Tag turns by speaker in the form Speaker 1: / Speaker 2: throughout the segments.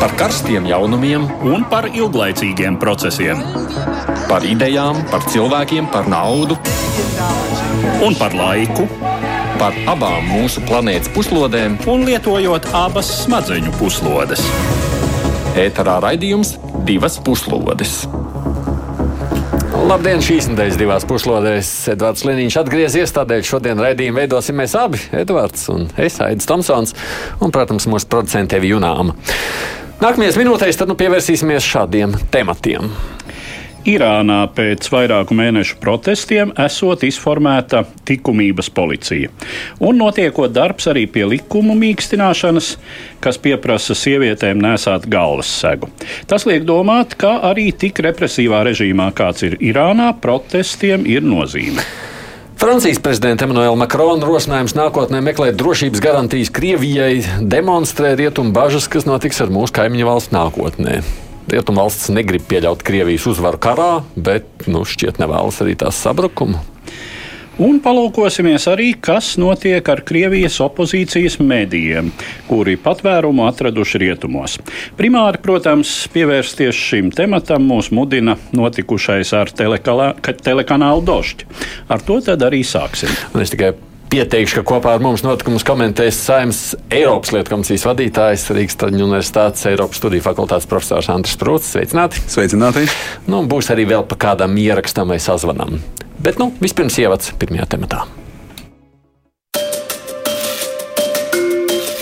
Speaker 1: par karstiem jaunumiem
Speaker 2: un par ilglaicīgiem procesiem.
Speaker 1: Par idejām, par cilvēkiem, par naudu
Speaker 2: un par laiku.
Speaker 1: Par abām mūsu planētas puslodēm,
Speaker 2: un lietojot abas smadzeņu puslodes.
Speaker 1: Ēterā raidījums divas puslodes.
Speaker 3: Labdien, šīs nedēļas divās puslodēs. Edvards Liniņš atgriezies, tādēļ šodien raidījumu veidosim mēs abi, Edvards un es, Aidis Tomsons, un, protams, mūsu producente Junāma. Nākamajās minūtēs tad nu pievērsīsimies šādiem tematiem.
Speaker 2: Irānā pēc vairāku mēnešu protestiem esot izformēta likumības policija. Un notiekot darbs arī pie likumu mīkstināšanas, kas pieprasa sievietēm nesāt galvas segu. Tas liek domāt, ka arī tik represīvā režīmā, kāds ir Irānā, protestiem ir nozīme.
Speaker 3: Francijas prezidenta Emmanuela Makrona rosinājums nākotnē meklēt drošības garantijas Krievijai demonstrē rietumu bažas, kas notiks ar mūsu kaimiņu valsts nākotnē. Rietumvalsts negrib pieļaut Krievijas uzvaru karā, bet nu, šķiet nevēlas arī tās sabrukumu.
Speaker 2: Un palūkosimies arī, kas notiek ar Krievijas opozīcijas medijiem, kuri patvērumu atraduši rietumos. Primāri, protams, pievērsties šim tematam mūs mudina notikušais ar telekanālu Došķi. Ar to tad arī sāksim.
Speaker 3: Es tikai Pieteikšu, ka kopā ar mums notikumus komentēs Saimnes Eiropas lietu komisijas vadītājs Rīgas Traģiņu universitātes Eiropas studiju fakultātes profesors Andris Prūts. Sveicināti!
Speaker 4: Sveicināti!
Speaker 3: Nu, būs arī vēl pa kādam ierakstam vai sazvanam. Bet nu, vispirms ievads pirmajā tematā.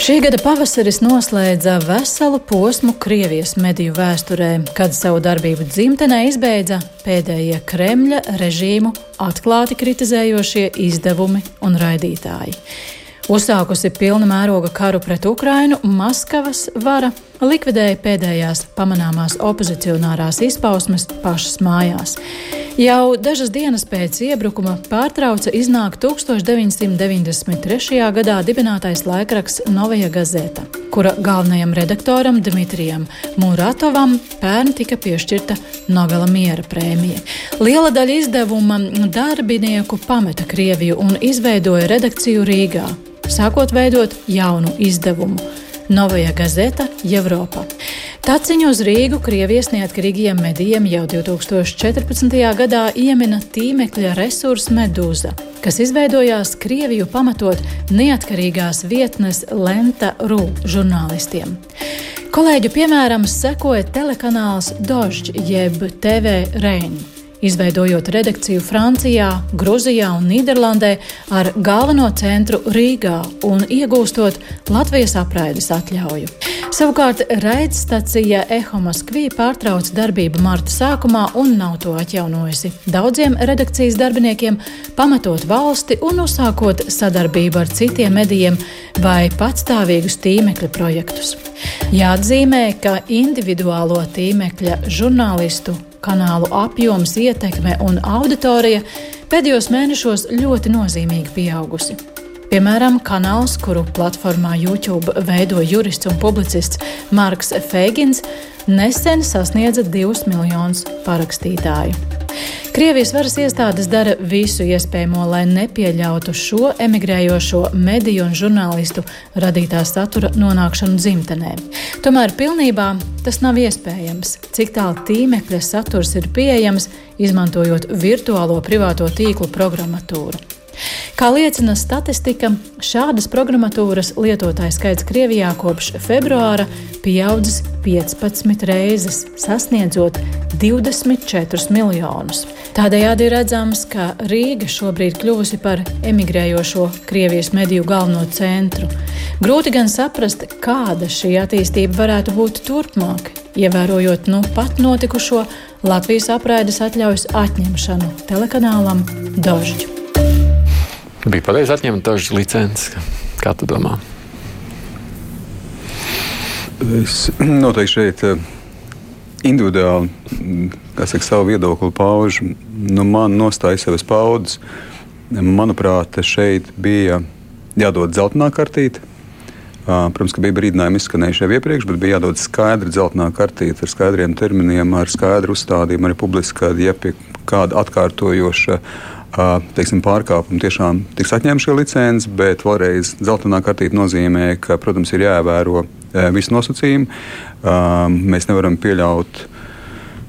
Speaker 5: Šī gada pavasaris noslēdza veselu posmu Krievijas mediju vēsturē, kad savu darbību dzimtenē izbeidza pēdējie Kremļa režīmu atklāti kritizējošie izdevumi un raidītāji. Uzsākusi pilna mēroga karu pret Ukrainu, Maskavas vara likvidēja pēdējās pamanāmās opozicionārās izpausmes pašas mājās. Jau dažas dienas pēc iebrukuma pārtrauca iznākt 1993. gadā dibinātais laikraksts Novaja Gazeta, kura galvenajam redaktoram Dmitrijam Muratovam pērn tika piešķirta Nobela miera prēmija. Liela daļa izdevuma darbinieku pameta Krieviju un izveidoja redakciju Rīgā, sākot veidot jaunu izdevumu. Novaja Gazeta Eiropa. Taciņu uz Rīgu Krievijas neatkarīgajiem medijiem jau 2014. gadā iemina tīmekļa resursa Medūza, kas izveidojās Krieviju pamatot neatkarīgās vietnes Lenta Rū žurnālistiem. Kolēģu piemēram sekoja telekanāls Dožģ jeb TV Reņģi izveidojot redakciju Francijā, Grūzijā un Nīderlandē ar galveno centru Rīgā un iegūstot Latvijas apraides atļauju. Savukārt raidstacija Eho Moskvī pārtrauca darbību marta sākumā un nav to atjaunojusi. Daudziem redakcijas darbiniekiem pamatot valsti un uzsākot sadarbību ar citiem medijiem vai patstāvīgus tīmekļa projektus. Jāatzīmē, ka individuālo tīmekļa žurnālistu kanālu apjoms, ietekme un auditorija pēdējos mēnešos ļoti nozīmīgi pieaugusi. Piemēram, kanāls, kuru platformā YouTube veido jurists un publicists Marks Feigins, nesen sasniedza 2 miljonus parakstītāju. Krievijas varas iestādes dara visu iespējamo, lai nepieļautu šo emigrējošo mediju un žurnālistu radītā satura nonākšanu dzimtenē. Tomēr pilnībā tas nav iespējams. Cik tālu tīmekļa saturs ir pieejams, izmantojot virtuālo privāto tīklu programmatūru. Kā liecina statistika, šādas programmatūras lietotāju skaits Krievijā kopš februāra pieaudzis 15 reizes, sasniedzot 24 miljonus. Tādējādi ir redzams, ka Rīga šobrīd kļuvusi par emigrējošo Krievijas mediju galveno centru. Grūti gan saprast, kāda šī attīstība varētu būt turpmāk, ievērojot nu pat notikušo Latvijas apraides atļaujas atņemšanu telekanālam Dožģu.
Speaker 3: Bija pareizi atņemt dažas licences. Kā tu domā?
Speaker 4: Es noteikti šeit eh, individuāli saka, savu viedokli paužu. Nu, man nostāja savas paudzes. Manuprāt, šeit bija jādod zeltainā kartīte. Protams, ka bija brīdinājumi izskanējuši jau iepriekš, bet bija jādod skaidra dzeltenā kartīte ar skaidriem terminiem, ar skaidru uzstādījumu arī publiski, ja pie kāda atkārtojoša uh, teiksim, pārkāpumi tiešām tiks atņemta šī licence, bet vēlreiz zeltainā kartīte nozīmē, ka, protams, ir jāievēro visi nosacījumi. Mēs nevaram pieļaut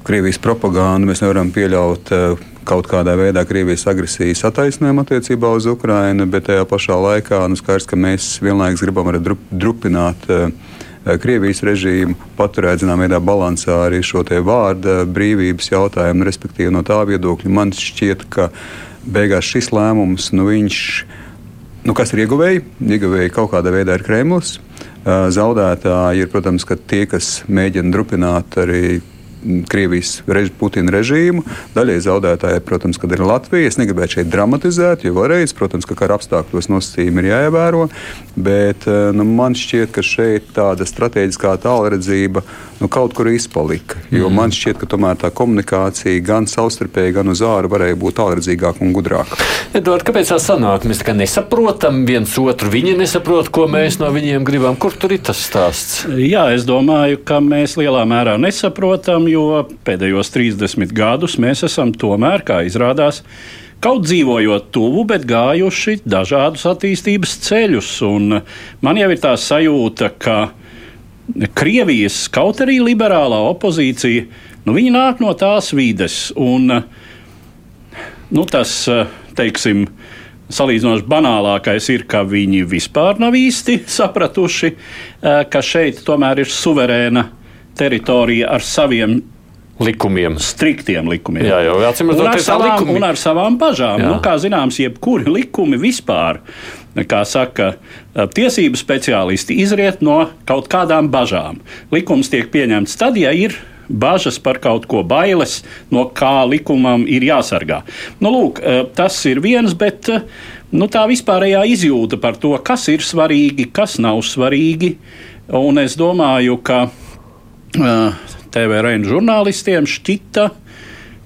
Speaker 4: Krievijas propagandu, mēs nevaram pieļaut kaut kādā veidā Krievijas agresijas attaisnojumu attiecībā uz Ukrajinu, bet tajā pašā laikā nu, skaidrs, ka mēs vienlaikus gribam arī drupināt. Krievijas režīmu, paturēt zināmā veidā balansā arī šo vārda brīvības jautājumu, respektīvi no tā viedokļa. Man šķiet, ka beigās šis lēmums, nu, viņš, nu, kas ir ieguvēji? Ieguvēji kaut kādā veidā ir Kremlis. Zaudētāji ir, protams, tie, kas mēģina drupināt arī Krievijas rež, Putina režīmu. Daļai zaudētāji, protams, ir Latvija. Es negribētu šeit dramatizēt, jo vēlreiz, protams, ka kara apstākļos nosacījumi ir jāievēro. Bet nu, man šķiet, ka šeit tāda strateģiskā tālredzība nu, kaut kur izpalika. Jo mm. man šķiet, ka tomēr tā komunikācija gan savstarpēji, gan uz ārā varēja būt tālredzīgāka un gudrāka.
Speaker 3: Edvard, kāpēc tā sanāk? Mēs tā nesaprotam viens otru, viņi nesaprot, ko mēs no viņiem gribam. Kur tur ir tas stāsts?
Speaker 2: Jā, es domāju, ka mēs lielā mērā nesaprotam jo pēdējos 30 gadus mēs esam tomēr, kā izrādās, kaut dzīvojot tuvu, bet gājuši dažādus attīstības ceļus. Un man jau ir tā sajūta, ka Krievijas, kaut arī liberālā opozīcija, nu, viņi nāk no tās vides. Un, nu, tas, teiksim, salīdzinoši banālākais ir, ka viņi vispār nav īsti sapratuši, ka šeit tomēr ir suverēna teritorija ar saviem
Speaker 3: likumiem.
Speaker 2: Striktiem likumiem.
Speaker 3: Jā, jau
Speaker 2: redzot, ar, savām, likumi. un ar savām bažām. Jā. Nu, kā zināms, jebkuri likumi vispār, kā saka tiesību speciālisti, izriet no kaut kādām bažām. Likums tiek pieņemts tad, ja ir bažas par kaut ko bailes, no kā likumam ir jāsargā. Nu, lūk, tas ir viens, bet nu, tā vispārējā izjūta par to, kas ir svarīgi, kas nav svarīgi. Un es domāju, ka TVRN žurnālistiem šķita,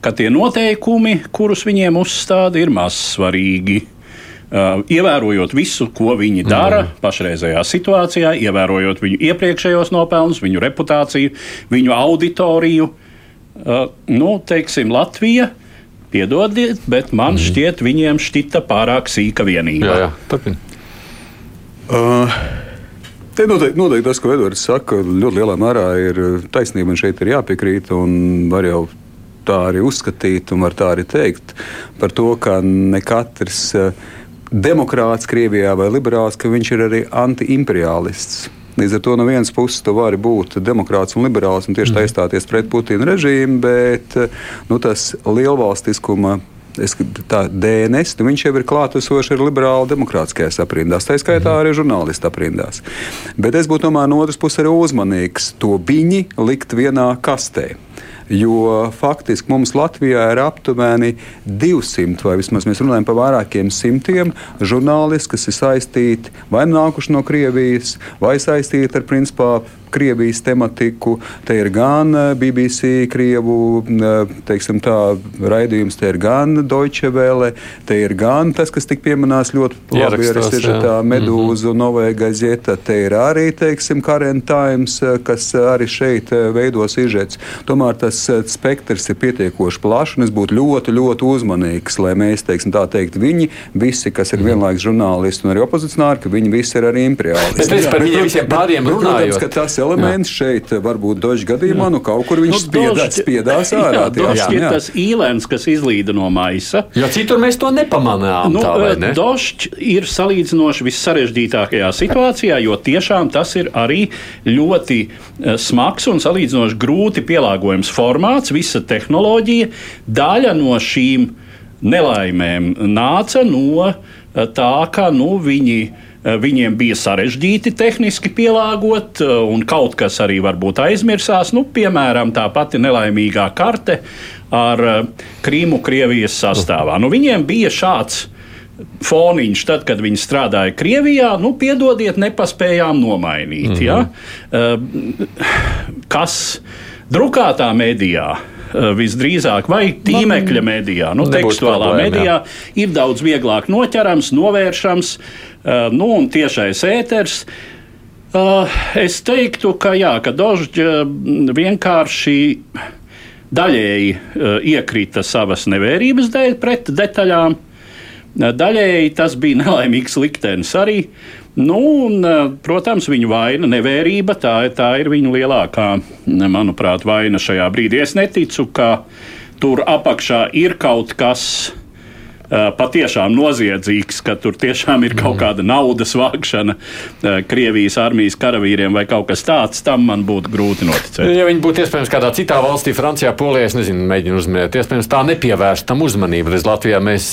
Speaker 2: ka tie noteikumi, kurus viņiem uzstāda, ir maz svarīgi. Uh, ievērojot visu, ko viņi dara mm. pašreizējā situācijā, ievērojot viņu iepriekšējos nopelnus, viņu reputāciju, viņu auditoriju. Uh, nu, teiksim, Latvija, piedodiet, bet man mm. šķiet, viņiem šķita pārāk sīka vienība.
Speaker 3: Jā, jā, turpin.
Speaker 4: Uh. Te noteikti, noteikti tas, ko Edvards saka, ļoti lielā mērā ir taisnība. Man šeit ir jāpiekrīt, un var jau tā arī uzskatīt, un var tā arī teikt par to, ka ne katrs eh, demokrāts Krievijā vai liberāls, ka viņš ir arī antiimperialists. Līdz ar to no vienas puses tu vari būt demokrāts un liberāls un tieši tā mhm. iestāties pret Putina režīmu, bet nu, tas lielvalstiskuma es, tā DNS, nu, viņš jau ir klātesošs arī liberāli demokrātiskajās aprindās, tā skaitā mhm. arī žurnālistu aprindās. Bet es būtu tomēr no otras puses arī uzmanīgs to viņi likt vienā kastē. Jo faktiski mums Latvijā ir aptuveni 200, vai vismaz mēs runājam par vairākiem simtiem žurnālisti, kas ir saistīti vai nākuši no Krievijas, vai saistīti ar principā Krievijas tematiku. Te ir gan eh, BBC, Krievu eh, teiksim, tā, raidījums, te ir gan Deutsche Welle, te ir gan tas, kas tika pieminēts ļoti labi ar Sižetā Medūzu, mm -hmm. Novē Gazeta, te ir arī, teiksim, Current Times, eh, kas arī šeit veido sižets. Tomēr tas spektrs ir pietiekoši plašs, un es būtu ļoti, ļoti uzmanīgs, lai mēs, teiksim, tā teikt, viņi visi, kas ir mhm. vienlaikus žurnālisti un arī opozicionāri, ka viņi visi ir arī imperiālisti.
Speaker 3: Bet es par viņiem visiem pāriem runāju.
Speaker 4: Protams, elements jā. šeit varbūt dožu gadījumā, nu kaut kur viņš nu, spiedās, dožģi, spiedās ārā.
Speaker 2: Jā, ir tas īlēns, kas izlīda no maisa.
Speaker 3: Jo citur mēs to nepamanām.
Speaker 2: Nu, tā, ne? Dožģi ir salīdzinoši vissarežģītākajā situācijā, jo tiešām tas ir arī ļoti eh, smags un salīdzinoši grūti pielāgojams formāts, visa tehnoloģija. Daļa no šīm nelaimēm nāca no eh, tā, ka nu, viņi Eh, viņiem bija sarežģīti tehniski pielāgot, eh, un kaut kas arī varbūt aizmirsās. Nu, piemēram, tā pati nelaimīgā karte ar eh, Krīmu Krievijas sastāvā. Nu, viņiem bija šāds foniņš, tad, kad viņi strādāja Krievijā, nu, piedodiet, nepaspējām nomainīt. Mm -hmm. ja? Kas drukātā medijā? Visdrīzāk, vai tīmekļa medijā, nu, tekstuālā problēma, medijā, jā. ir daudz vieglāk noķerams, novēršams. Uh, nu, un tiešais ēters. Uh, es teiktu, ka, jā, ka Dožģa vienkārši daļēji uh, iekrita savas nevērības dēļ pret detaļām. Daļēji tas bija nelaimīgs liktenis arī. Nu, un, eh, protams, viņu vaina, nevērība, tā, tā ir viņu lielākā, manuprāt, vaina šajā brīdī. Es neticu, ka tur apakšā ir kaut kas patiešām noziedzīgs, ka tur tiešām ir kaut kāda naudas vākšana Krievijas armijas karavīriem vai kaut kas tāds, tam man būtu grūti noticēt.
Speaker 3: Ja viņi būtu iespējams kādā citā valstī, Francijā, Polijā, es nezinu, mēģinu uzminēt, iespējams tā nepievērst tam uzmanību. Reiz Latvijā mēs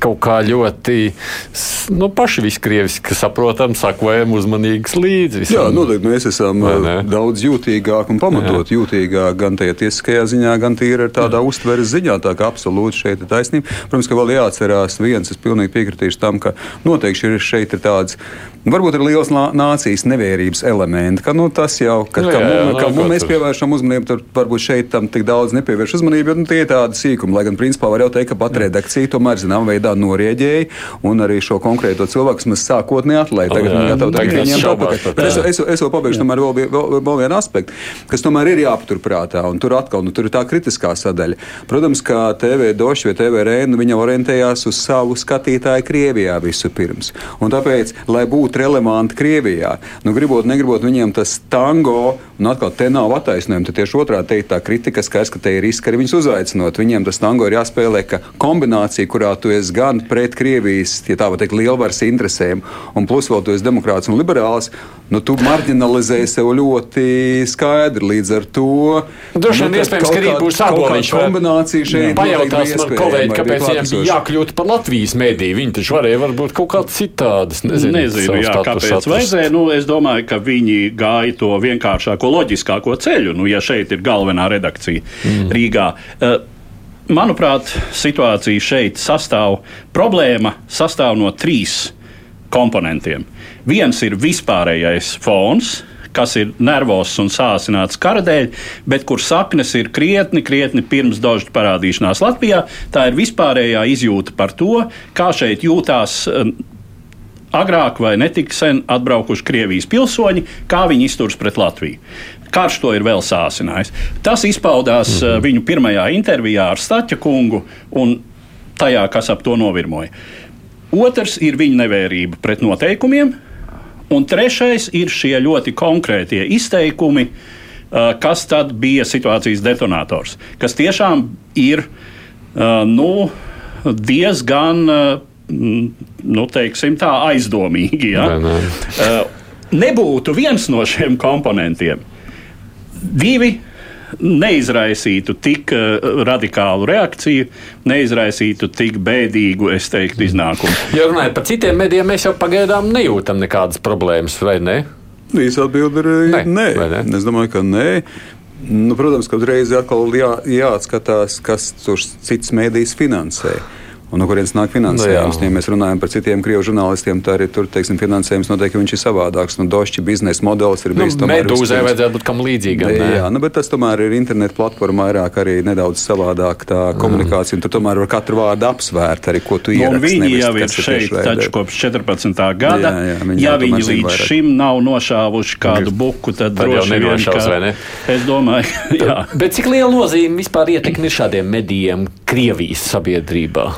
Speaker 3: kaut kā ļoti, nu, paši viskrieviski saprotam, sakojam uzmanīgs līdzi.
Speaker 4: Visam. Jā, noteikti mēs esam daudz jūtīgāk un pamatot Jā. jūtīgāk gan tajā tiesiskajā ziņā, gan tīri ar tādā uztveres ziņā, tā kā absolūti šeit ir taisnība. Protams, ka vēl jā jāatcerās viens, es pilnīgi piekritīšu tam, ka noteikti ir šeit ir tāds Varbūt ir liels nācijas nevērības elementi, ka nu, tas jau ka, nu, jā, jā, ka, ka, ka mēs pievēršam uzmanību, tur varbūt šeit tam tik daudz nepievērš uzmanību, nu, tie ir tādi sīkumi. Lai gan principā var jau teikt, ka pat redakcija tomēr zināmā veidā norieģēja un arī šo konkrēto cilvēku mēs sākotnēji atlaida. Tagad viņi gatavi tagad viņiem atpakaļ. Es, es, es vēl pabeigšu tomēr vēl, vēl, vēl vienu aspektu, kas tomēr ir jāpaturprātā, un tur atkal nu, tur ir tā kritiskā sadaļa. Protams, kā TV Doši vai TV Rēna, viņa orientējās uz savu skatītāju Krievijā vispirms. Un tāpēc, lai būtu būt relevanti Krievijā. Nu, gribot, negribot, viņiem tas tango, un atkal te nav attaisnojumi. Tad tieši otrādi teikt, tā kritika skaidrs, ka te ir riski arī viņus uzaicinot. Viņiem tas tango ir jāspēlē, kombinācija, kurā tu esi gan pret Krievijas, ja tā var teikt, lielvaras interesēm, un plus vēl tu esi demokrāts un liberāls, nu, tu marginalizē sev ļoti skaidri. Līdz ar to
Speaker 3: droši vien nu, iespējams, ka arī būs
Speaker 4: aboliņš kombinācija šeit.
Speaker 3: Pajautās man kolēģi, kāpēc viņiem bija jākļūt par Latvijas mēdī. Viņi taču varēja varbūt kaut kāds citādas.
Speaker 2: Nezinu, nezinu jā, kāpēc atrast. vajadzēja. Nu, es domāju, ka viņi gāja to vienkāršāko, loģiskāko ceļu, nu, ja šeit ir galvenā redakcija mm. Rīgā. Uh, manuprāt, situācija šeit sastāv, problēma sastāv no trīs komponentiem. Viens ir vispārējais fons, kas ir nervos un sāsināts kara dēļ, bet kur saknes ir krietni, krietni pirms dožu parādīšanās Latvijā. Tā ir vispārējā izjūta par to, kā šeit jūtās agrāk vai netik sen atbraukuši Krievijas pilsoņi, kā viņi izturas pret Latviju. Karš to ir vēl sācinājis. Tas izpaudās mm -hmm. viņu pirmajā intervijā ar Staķa kungu un tajā, kas ap to novirmoja. Otrs ir viņa nevērība pret noteikumiem, un trešais ir šie ļoti konkrētie izteikumi, kas tad bija situācijas detonators, kas tiešām ir nu, diezgan nu, teiksim, tā aizdomīgi. Ja? Ne, ne. Nebūtu viens no šiem komponentiem. Divi neizraisītu tik uh, radikālu reakciju, neizraisītu tik bēdīgu, es teiktu, iznākumu.
Speaker 3: Ja runājot par citiem medijiem, mēs jau pagaidām nejūtam nekādas problēmas, vai ne?
Speaker 4: Īsa atbilde ir nē. nē. nē. Es domāju, ka nē. Nu, protams, ka uzreiz atkal jā, jāatskatās, kas tur cits mēdījis finansē. Uh, un no kurienes nāk finansējums. Nu, ja mēs runājam par citiem krievu žurnālistiem, tad arī tur teiksim, finansējums noteikti viņš ir savādāks. Nu, Došķi biznesa modelis ir bijis.
Speaker 3: Nu, Medūzai vajadzētu būt kam līdzīgam.
Speaker 4: Jā, jā nu, bet tas tomēr ir internetu platforma vairāk arī nedaudz savādāk tā komunikācija. Un tur tomēr var katru vārdu apsvērt, arī ko tu nu, ieraksti.
Speaker 2: Viņi nevis, jau ir šeit taču kopš 14. gada. Jā, jā, viņi ja viņi līdz vairāk. šim nav nošāvuši kādu buku, tad, tad droši vien kā, ne? Es domāju, jā.
Speaker 3: Bet cik liela nozīme vispār ietekmi ir šādiem medijiem Krievijas sabiedrībā?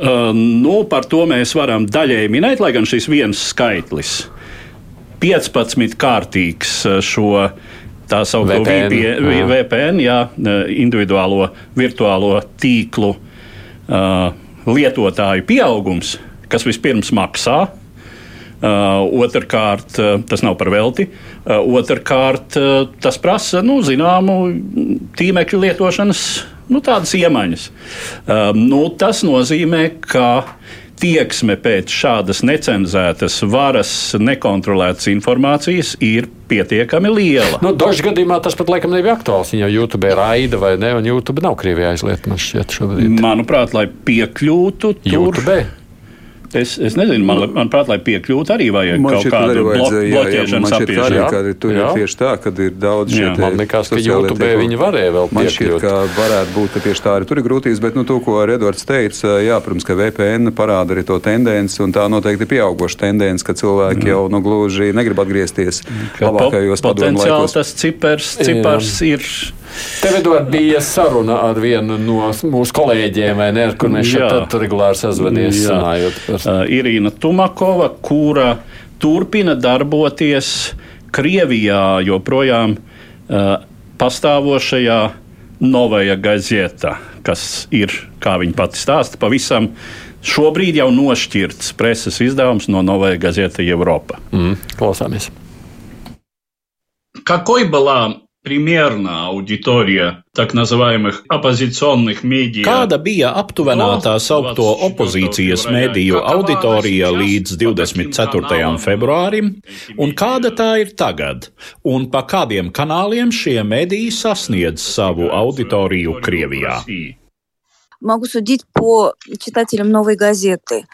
Speaker 2: Uh, nu, par to mēs varam daļēji minēt, lai gan šis viens skaitlis - 15 kārtīgs uh, šo tā saucamo VPN, jā. VPN jā, uh, individuālo virtuālo tīklu uh, lietotāju pieaugums, kas vispirms maksā. Uh, otrkārt, uh, tas nav par velti. Uh, otrkārt, uh, tas prasa nu, zināmu tīmekļu lietošanas nu, tādas iemaņas. Um, nu, tas nozīmē, ka tieksme pēc šādas necenzētas varas, nekontrolētas informācijas ir pietiekami liela.
Speaker 3: Nu, Dažs gadījumā tas pat laikam nebija aktuāls. Viņa jau YouTube raida vai ne, un YouTube nav Krievijā aizlieta.
Speaker 2: Manuprāt, lai piekļūtu tur. Es, es nezinu, man, manuprāt, lai piekļūtu, arī vajag man kaut kādu bloķēšanas apiešu.
Speaker 4: Jā, jā, tur jā. ir tieši tā, ka ir daudz šie
Speaker 3: Man liekas, ka YouTube viņi varēja vēl piekļūt. Man šķiet,
Speaker 4: ka varētu būt, ka tieši tā arī tur ir grūtības, bet nu, to, ko Edvards teica, jā, protams, ka VPN parāda arī to tendenci, un tā noteikti ir pieaugoša tendence, ka cilvēki jā. jau nu, gluži negrib atgriezties labākajos padomu laikos.
Speaker 2: Tas cipars, cipars jā. ir
Speaker 3: Tev Edvard, bija saruna ar vienu no mūsu kolēģiem, vai ne, ar kur mēs šeit regulāri sazvanies.
Speaker 2: Uh, Irīna Tumakova, kura turpina darboties Krievijā joprojām uh, pastāvošajā Novaja Gazeta, kas ir, kā viņa pati stāsta, pavisam šobrīd jau nošķirts preses izdevums no Novaja Gazeta Европа.
Speaker 3: Mm, klausāmies.
Speaker 2: Какой была примерно аудитория так называемых оппозиционных медиа.
Speaker 6: Kāda bija aptuvenā tā saukto opozīcijas mediju auditorija līdz 24. februārim, un kāda tā ir tagad, un pa kādiem kanāliem šie mediji sasniedz savu auditoriju Krievijā?
Speaker 7: Могу судить по читателям новой газеты.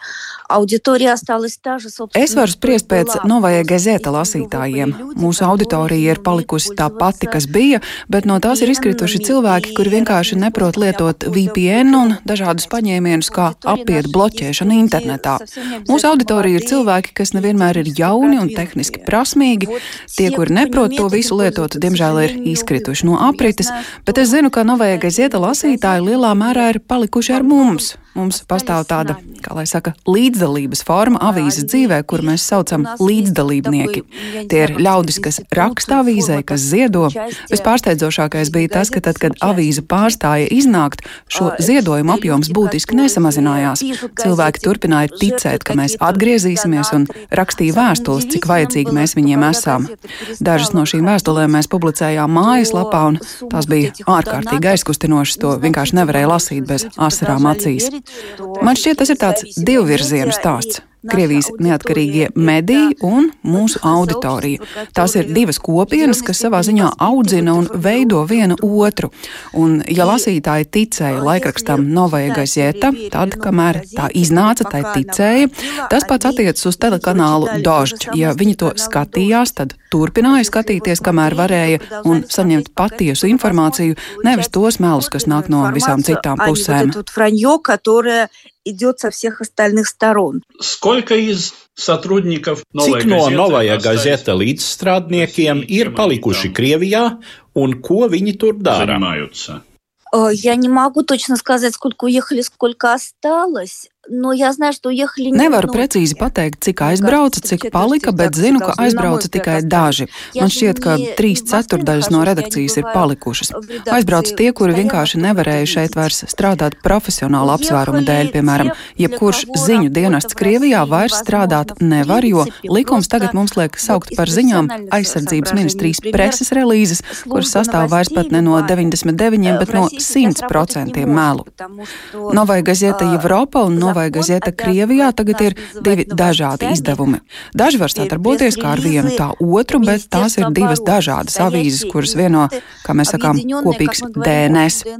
Speaker 7: Auditorija осталась tā,
Speaker 8: Es varu spriest pēc novajai gazeta lasītājiem. Mūsu auditorija ir palikusi tā pati, kas bija, bet no tās ir izkrituši cilvēki, kuri vienkārši neprot lietot VPN un dažādus paņēmienus, kā apiet bloķēšanu internetā. Mūsu auditorija ir cilvēki, kas nevienmēr ir jauni un tehniski prasmīgi. Tie, kuri neprot to visu lietot, diemžēl ir izkrituši no aprites, bet es zinu, ka novajai gazeta lasītāji lielā mērā ir palikuši ar mums. Mums pastāv tāda, kā lai saka, līdzdalības forma avīzes dzīvē, kur mēs saucam līdzdalībnieki. Tie ir ļaudis, kas raksta avīzē, kas ziedo. Vispārsteidzošākais bija tas, ka tad, kad avīze pārstāja iznākt, šo ziedojumu apjoms būtiski nesamazinājās. Cilvēki turpināja ticēt, ka mēs atgriezīsimies un rakstīja vēstules, cik vajadzīgi mēs viņiem esam. Dažas no šīm vēstulēm mēs publicējām mājaslapā, un tās bija ārkārtīgi aizkustinošas. To vienkārši nevarēja lasīt bez asarām acīs. Man šķiet, tas ir tāds divvirzienu stāsts. Krievijas neatkarīgie mediji un mūsu auditorija. Tās ir divas kopienas, kas savā ziņā audzina un veido viena otru. Un, ja lasītāji ticēja laikrakstam Novaja Gazeta, tad, kamēr tā iznāca, tai ticēja. Tas pats attiecas uz telekanālu Dožģ. Ja viņi to skatījās, tad turpināja skatīties, kamēr varēja, un saņemt patiesu informāciju, nevis tos melus, kas nāk no visām citām pusēm
Speaker 7: идет со всех остальных сторон.
Speaker 2: Сколько из сотрудников
Speaker 6: Cik no Novaja gazeta līdzstrādniekiem ir palikuši Krievijā un ko viņi tur dara?
Speaker 7: Я не могу точно сказать, сколько уехали, сколько осталось. No, jā, zinu, ujahli,
Speaker 8: Nevaru no, precīzi pateikt, cik aizbrauca, cik palika, bet zinu, ka aizbrauca tikai daži. Man šķiet, ka trīs ceturdaļas no redakcijas ir palikušas. Aizbrauca tie, kuri vienkārši nevarēja šeit vairs strādāt profesionāla apsvēruma dēļ, piemēram, jebkurš ziņu dienests Krievijā vairs strādāt nevar, jo likums tagad mums liek saukt par ziņām aizsardzības ministrijas preses relīzes, kuras sastāv vairs pat ne no 99, bet no 100% mēlu. Novai gazeta Evropa un Novai vai Gazeta Krievijā tagad ir divi dažādi izdevumi. Daži var sadarboties kā ar vienu tā otru, bet tās ir divas dažādas avīzes, kuras vieno, kā mēs sakām, kopīgs DNS.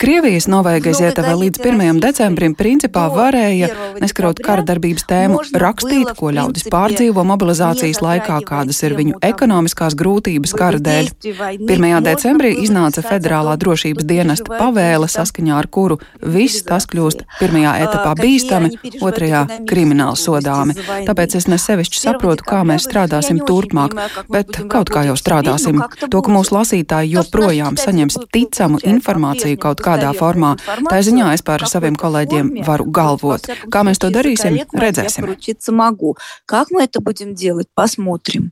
Speaker 8: Krievijas Novai Gazeta vēl līdz 1. decembrim principā varēja, neskarot kara darbības tēmu, rakstīt, ko ļaudis pārdzīvo mobilizācijas laikā, kādas ir viņu ekonomiskās grūtības kara dēļ. 1. decembrī iznāca federālā drošības dienesta pavēle, saskaņā ar kuru viss tas kļūst pirmajā etapā bīstami, otrajā krimināli sodāmi. Tāpēc es nesevišķi saprotu, kā mēs strādāsim turpmāk, bet kaut kā jau strādāsim. To, ka mūsu lasītāji joprojām saņems ticamu informāciju kaut kādā formā, tā ziņā es par saviem kolēģiem varu galvot. Kā mēs to darīsim, redzēsim.
Speaker 7: Как мы это будем делать, посмотрим.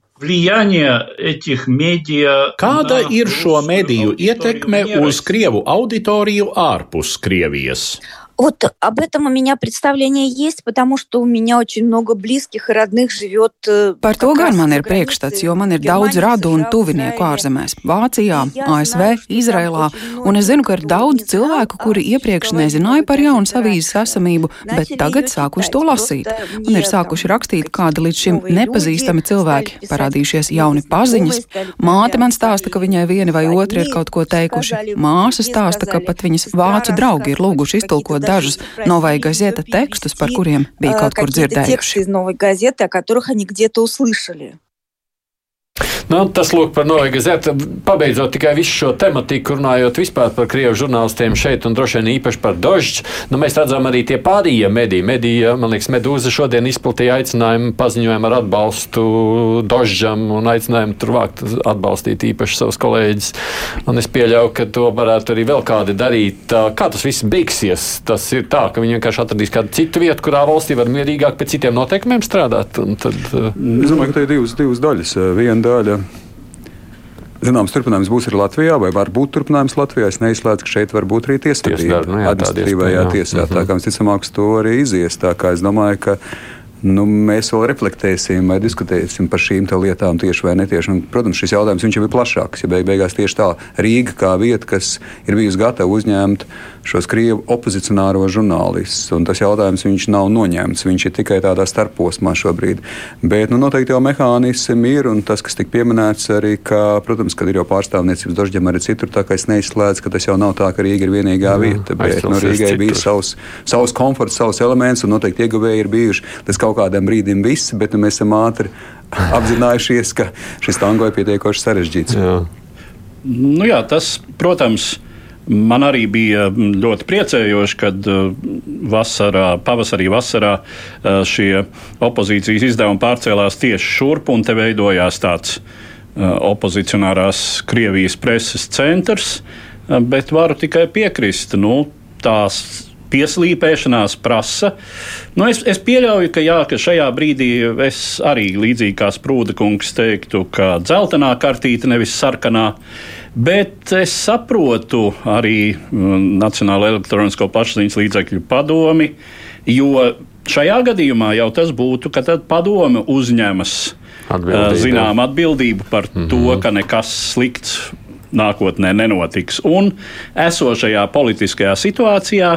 Speaker 6: Kāda ir šo mediju ietekme uz Krievu auditoriju ārpus Krievijas?
Speaker 7: Вот об этом у меня представление есть, потому что у меня очень много близких и родных живет.
Speaker 8: Э, Par to gan man ir priekšstats, jo man ir daudz radu un tuvinieku ārzemēs - Vācijā, ASV, Izrēlā, un es zinu, ka ir daudz cilvēku, kuri iepriekš nezināja par jaunu avīzes esamību, bet tagad sākuši to lasīt. Un ir sākuši rakstīt kādi līdz šim nepazīstami cilvēki, parādījušies jauni paziņas. Māte man stāsta, ka viņai vieni vai otri ir kaut ko teikuši. Māsa stāsta, ka pat viņas vācu draugi ir lūguši iztulkot dažus Novai Gazeta tekstus, par kuriem bija kaut kur dzirdējuši.
Speaker 3: Nu, tas lūk par Novigazētu. Pabeidzot tikai visu šo tematiku, runājot vispār par krievu žurnālistiem šeit un droši vien īpaši par Dožģu, nu, mēs redzam arī tie pārējie mediji. Medija, man liekas, Medūza šodien izplatīja aicinājumu paziņojumu ar atbalstu Dožģam un aicinājumu tur vākt atbalstīt īpaši savus kolēģus. Un es pieļauju, ka to varētu arī vēl kādi darīt. Kā tas viss beigsies? Tas ir tā, ka viņi vienkārši atradīs kādu citu vietu, kurā valstī var mierīgāk pēc citiem noteikumiem strādāt. Tad,
Speaker 4: es domāju, ka te ir divas, divas daļas. Viena daļa. Zināms, turpinājums būs arī Latvijā, vai var būt turpinājums Latvijā. Es neizslēdzu, ka šeit var būt arī tiesvedība.
Speaker 3: Nu
Speaker 4: administratīvajā tiesā. Mm -hmm. Tā kā visticamāk, to arī izies. Tā kā es domāju, ka nu, mēs vēl reflektēsim vai diskutēsim par šīm lietām tieši vai netieši. Un, protams, šis jautājums jau ir plašāks. Ja beig beigās tieši tā Rīga kā vieta, kas ir bijusi gatava uzņemt šos krievu opozicionāro žurnālistus, un tas jautājums viņš nav noņemts. Viņš ir tikai tādā starposmā šobrīd. Bet nu, noteikti jau mehānismi ir, un tas, kas tika pieminēts arī, ka, protams, kad ir jau pārstāvniecības dažiem arī citur, tā kā es neizslēdzu, ka tas jau nav tā, ka Rīga ir vienīgā vieta. Bet nu, Rīgai bija savs, savs komforts, savs elements, un noteikti ieguvēji ir bijuši. Tas kaut kaut kādam brīdim viss, bet nu, mēs esam ātri apzinājušies, ka šis tango ir pietiekoši sarežģīts. Jā.
Speaker 2: Nu jā, tas, protams, man arī bija ļoti priecējoši, kad uh, vasarā, pavasarī, vasarā uh, šie opozīcijas izdevumi pārcēlās tieši šurp un te veidojās tāds uh, opozicionārās Krievijas preses centrs. Bet varu tikai piekrist, nu, tās pieslīpēšanās prasa. Nu, es, es pieļauju, ka, jā, ka šajā brīdī es arī līdzīgi kā Sprūda kungs teiktu, ka dzeltenā kartīte nevis sarkanā. Bet es saprotu arī mm, Nacionālo elektronisko plašsaziņas līdzekļu padomi, jo šajā gadījumā jau tas būtu, ka padome uzņemas atbildību. zinām atbildību par mm -hmm. to, ka nekas slikts nākotnē nenotiks. Un esošajā politiskajā situācijā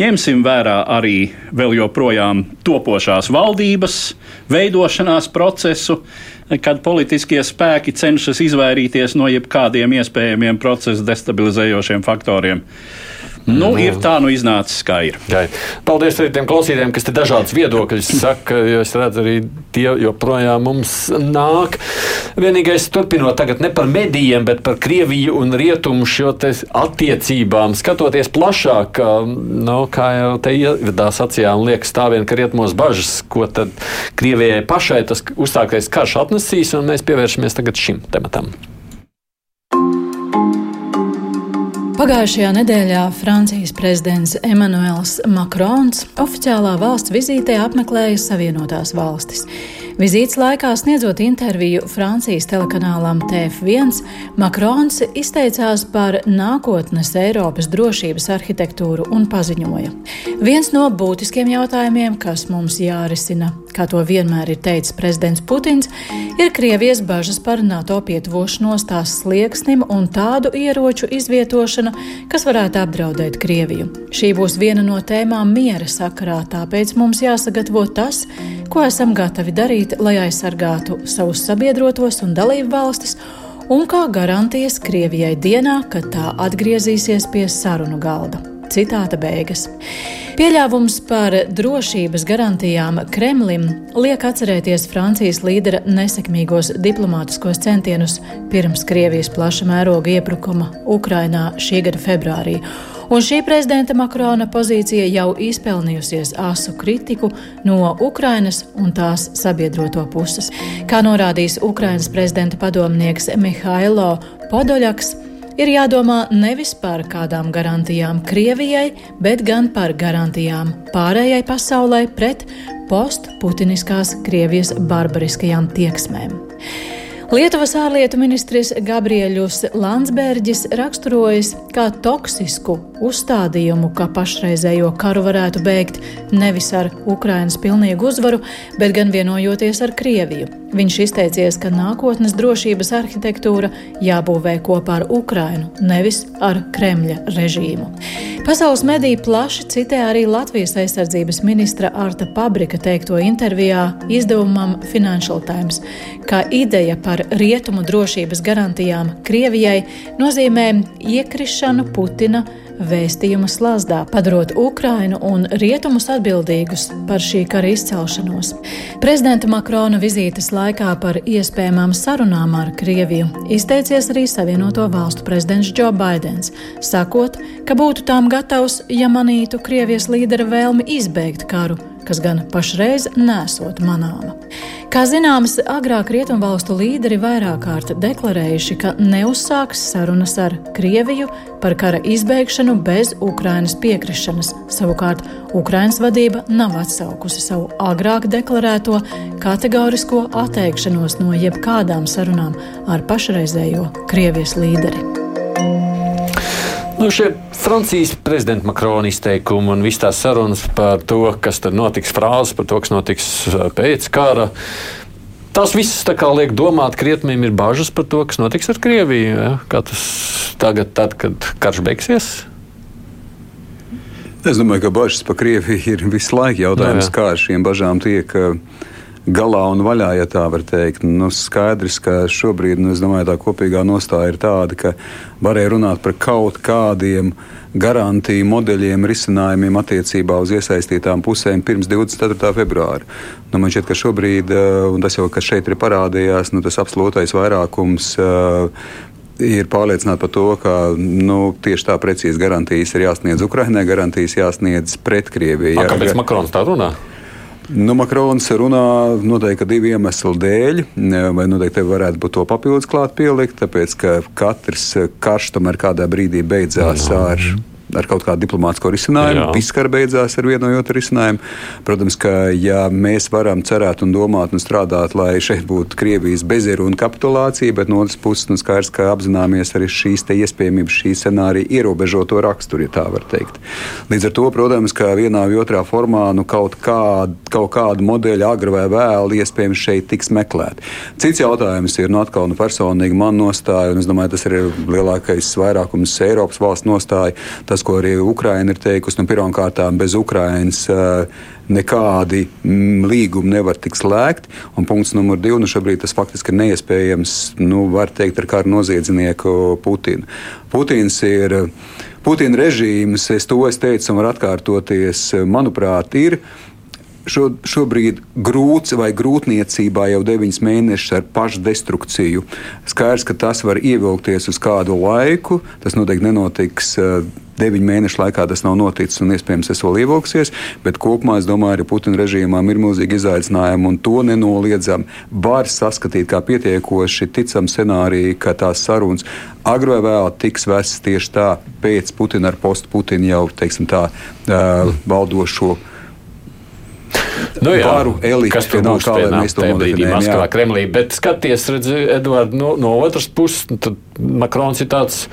Speaker 2: ņemsim vērā arī vēl joprojām topošās valdības veidošanās procesu, kad politiskie spēki cenšas izvairīties no jebkādiem iespējamiem procesu destabilizējošiem faktoriem. Nu, ir tā, nu iznācis kā ir.
Speaker 3: Jā. Paldies arī tiem klausītājiem, kas te dažādas viedokļus saka, jo es redzu, arī tie joprojām mums nāk. Vienīgais, turpinot tagad ne par medijiem, bet par Krieviju un Rietumu šo attiecībām, skatoties plašāk, nu, kā jau te ievadās acījām, liekas tā vien, ka rietumos bažas, ko tad Krievijai pašai tas uzsāktais karš atnesīs, un mēs pievēršamies tagad šim tematam.
Speaker 5: Pagājušajā nedēļā Francijas prezidents Emmanuels Macrons oficiālā valsts vizītē apmeklēja Savienotās valstis. Vizītes laikā sniedzot interviju Francijas telekanālam TF1, Makrons izteicās par nākotnes Eiropas drošības arhitektūru un paziņoja: Viens no būtiskiem jautājumiem, kas mums jārisina, kā to vienmēr ir teicis prezidents Putins, ir Krievijas bažas par NATO pietuvošanos tās slieksnim un tādu ieroču izvietošanu, kas varētu apdraudēt Krieviju. Šī būs viena no tēmām miera sakarā, tāpēc mums jāsagatavo tas, ko esam gatavi darīt, lai aizsargātu savus sabiedrotos un dalību valstis, un kā garantijas Krievijai dienā, kad tā atgriezīsies pie sarunu galda. Citāta beigas. Pieļāvums par drošības garantijām Kremlim liek atcerēties Francijas līdera nesekmīgos diplomātiskos centienus pirms Krievijas plaša mēroga iebrukuma Ukrainā šī gada februārī un šī prezidenta Makrona pozīcija jau izpelnījusies asu kritiku no Ukrainas un tās sabiedroto puses. Kā norādījis Ukrainas prezidenta padomnieks Mihailo Podoļaks, ir jādomā nevis par kādām garantijām Krievijai, bet gan par garantijām pārējai pasaulē pret postputiniskās Krievijas barbariskajām tieksmēm. Lietuvas ārlietu ministrs Gabrieļus Landsbergis raksturojas kā toksisku uzstādījumu, ka pašreizējo karu varētu beigt nevis ar Ukrainas pilnīgu uzvaru, bet gan vienojoties ar Krieviju. Viņš izteicies, ka nākotnes drošības arhitektūra jābūvē kopā ar Ukrainu, nevis ar Kremļa režīmu. Pasaules mediji plaši citē arī Latvijas aizsardzības ministra Arta Pabrika teikto intervijā izdevumam Financial Times, ka ideja par rietumu drošības garantijām Krievijai nozīmē iekrišanu Putina vēstījuma slazdā, padarot Ukrainu un rietumus atbildīgus par šī kara izcelšanos. Prezidenta Makrona vizītes laikā par iespējamām sarunām ar Krieviju izteicies arī Savienoto valstu prezidents Džo Baidens, sakot, ka būtu tām gatavs, ja manītu Krievijas līdera vēlmi izbeigt karu kas gan pašreiz nesot manāma. Kā zināms, agrāk rietumvalstu līderi vairāk kārt deklarējuši, ka neuzsāks sarunas ar Krieviju par kara izbeigšanu bez Ukrainas piekrišanas. Savukārt Ukrainas vadība nav atsaukusi savu agrāk deklarēto kategorisko atteikšanos no jebkādām sarunām ar pašreizējo Krievijas līderi.
Speaker 3: Nu, šie Francijas prezidenta Makrona izteikumi un visas tās sarunas par to, kas tad notiks, frāzes par to, kas notiks uh, pēc kara. Tā kā liek domāt, ka rietumiem ir bažas par to, kas notiks ar Krieviju. Ja? Kā tas tagad, tad, kad karš beigsies?
Speaker 4: Es domāju, ka bažas par Krieviju ir visu laiku jautājums, no, kā ar šīm bažām tiek. Uh, galā un vaļā, ja tā var teikt. Nu, skaidrs, ka šobrīd nu, domāju, tā kopīgā nostāja ir tāda, ka varēja runāt par kaut kādiem garantiju modeļiem, risinājumiem attiecībā uz iesaistītām pusēm pirms 24. februāra. Nu, man šķiet, ka šobrīd, eh, un tas jau šeit ir parādījās, nu, tas absolūtais vairākums. Uh, ir pārliecināti par to, ka nu, tieši tā precīzi garantijas ir jāsniedz Ukraiņai, garantijas jāsniedz pret Krieviju.
Speaker 3: Jā, kāpēc Makrons tā runā?
Speaker 4: Nu, Makrons runā noteikti divu iemeslu dēļ, vai noteikti varētu būt to papildus klāt pielikt, tāpēc ka katrs karš tomēr kādā brīdī beidzās ar ar kaut kādu diplomātsko risinājumu. Piskara beidzās ar vienu no otru risinājumu. Protams, ka ja mēs varam cerēt un domāt un strādāt, lai šeit būtu Krievijas bezieruna kapitulācija, bet no otras puses nu, skaidrs, ka apzināmies arī šīs iespējamības, šī scenārija ierobežoto raksturu, ja tā var teikt. Līdz ar to, protams, ka vienā vai otrā formā nu, kaut, kād, kaut kādu modeļu agri vai vēlu iespējams šeit tiks meklēt. Cits jautājums ir nu, atkal nu, personīgi man nostāja, un es domāju, tas ir lielākais vairākums Eiropas valsts nostāja. Tas tas, ko arī Ukraina ir teikusi, nu, pirmkārt, bez Ukrainas nekādi mm, līgumi nevar tikt slēgti. Un punkts numur divi, nu šobrīd tas faktiski ir neiespējams, nu, var teikt, ar kādu noziedznieku Putinu. Putins ir. Putina režīms, es to es teicu, un var atkārtoties, manuprāt, ir šo, šobrīd grūts vai grūtniecībā jau deviņus mēnešus ar pašdestrukciju. Skaidrs, ka tas var ievilkties uz kādu laiku. Tas noteikti nenotiks deviņu mēnešu laikā tas nav noticis un iespējams tas vēl ievilksies. Bet kopumā es domāju, ka Putina režīmām ir milzīgi izaicinājumi un to nenoliedzam. Var saskatīt kā pietiekoši ticam scenāriju, ka tās sarunas agri vai vēl tiks vestas tieši tā pēc Putina ar postu Putina jau teiksim, tā, uh, valdošo.
Speaker 3: Nu jā,
Speaker 4: varu elites,
Speaker 3: kas tur būs kā, mēs to brīdī Maskavā, Kremlī. Bet skaties, redz, Eduard, no, no otras puses, tad Makrons ir tāds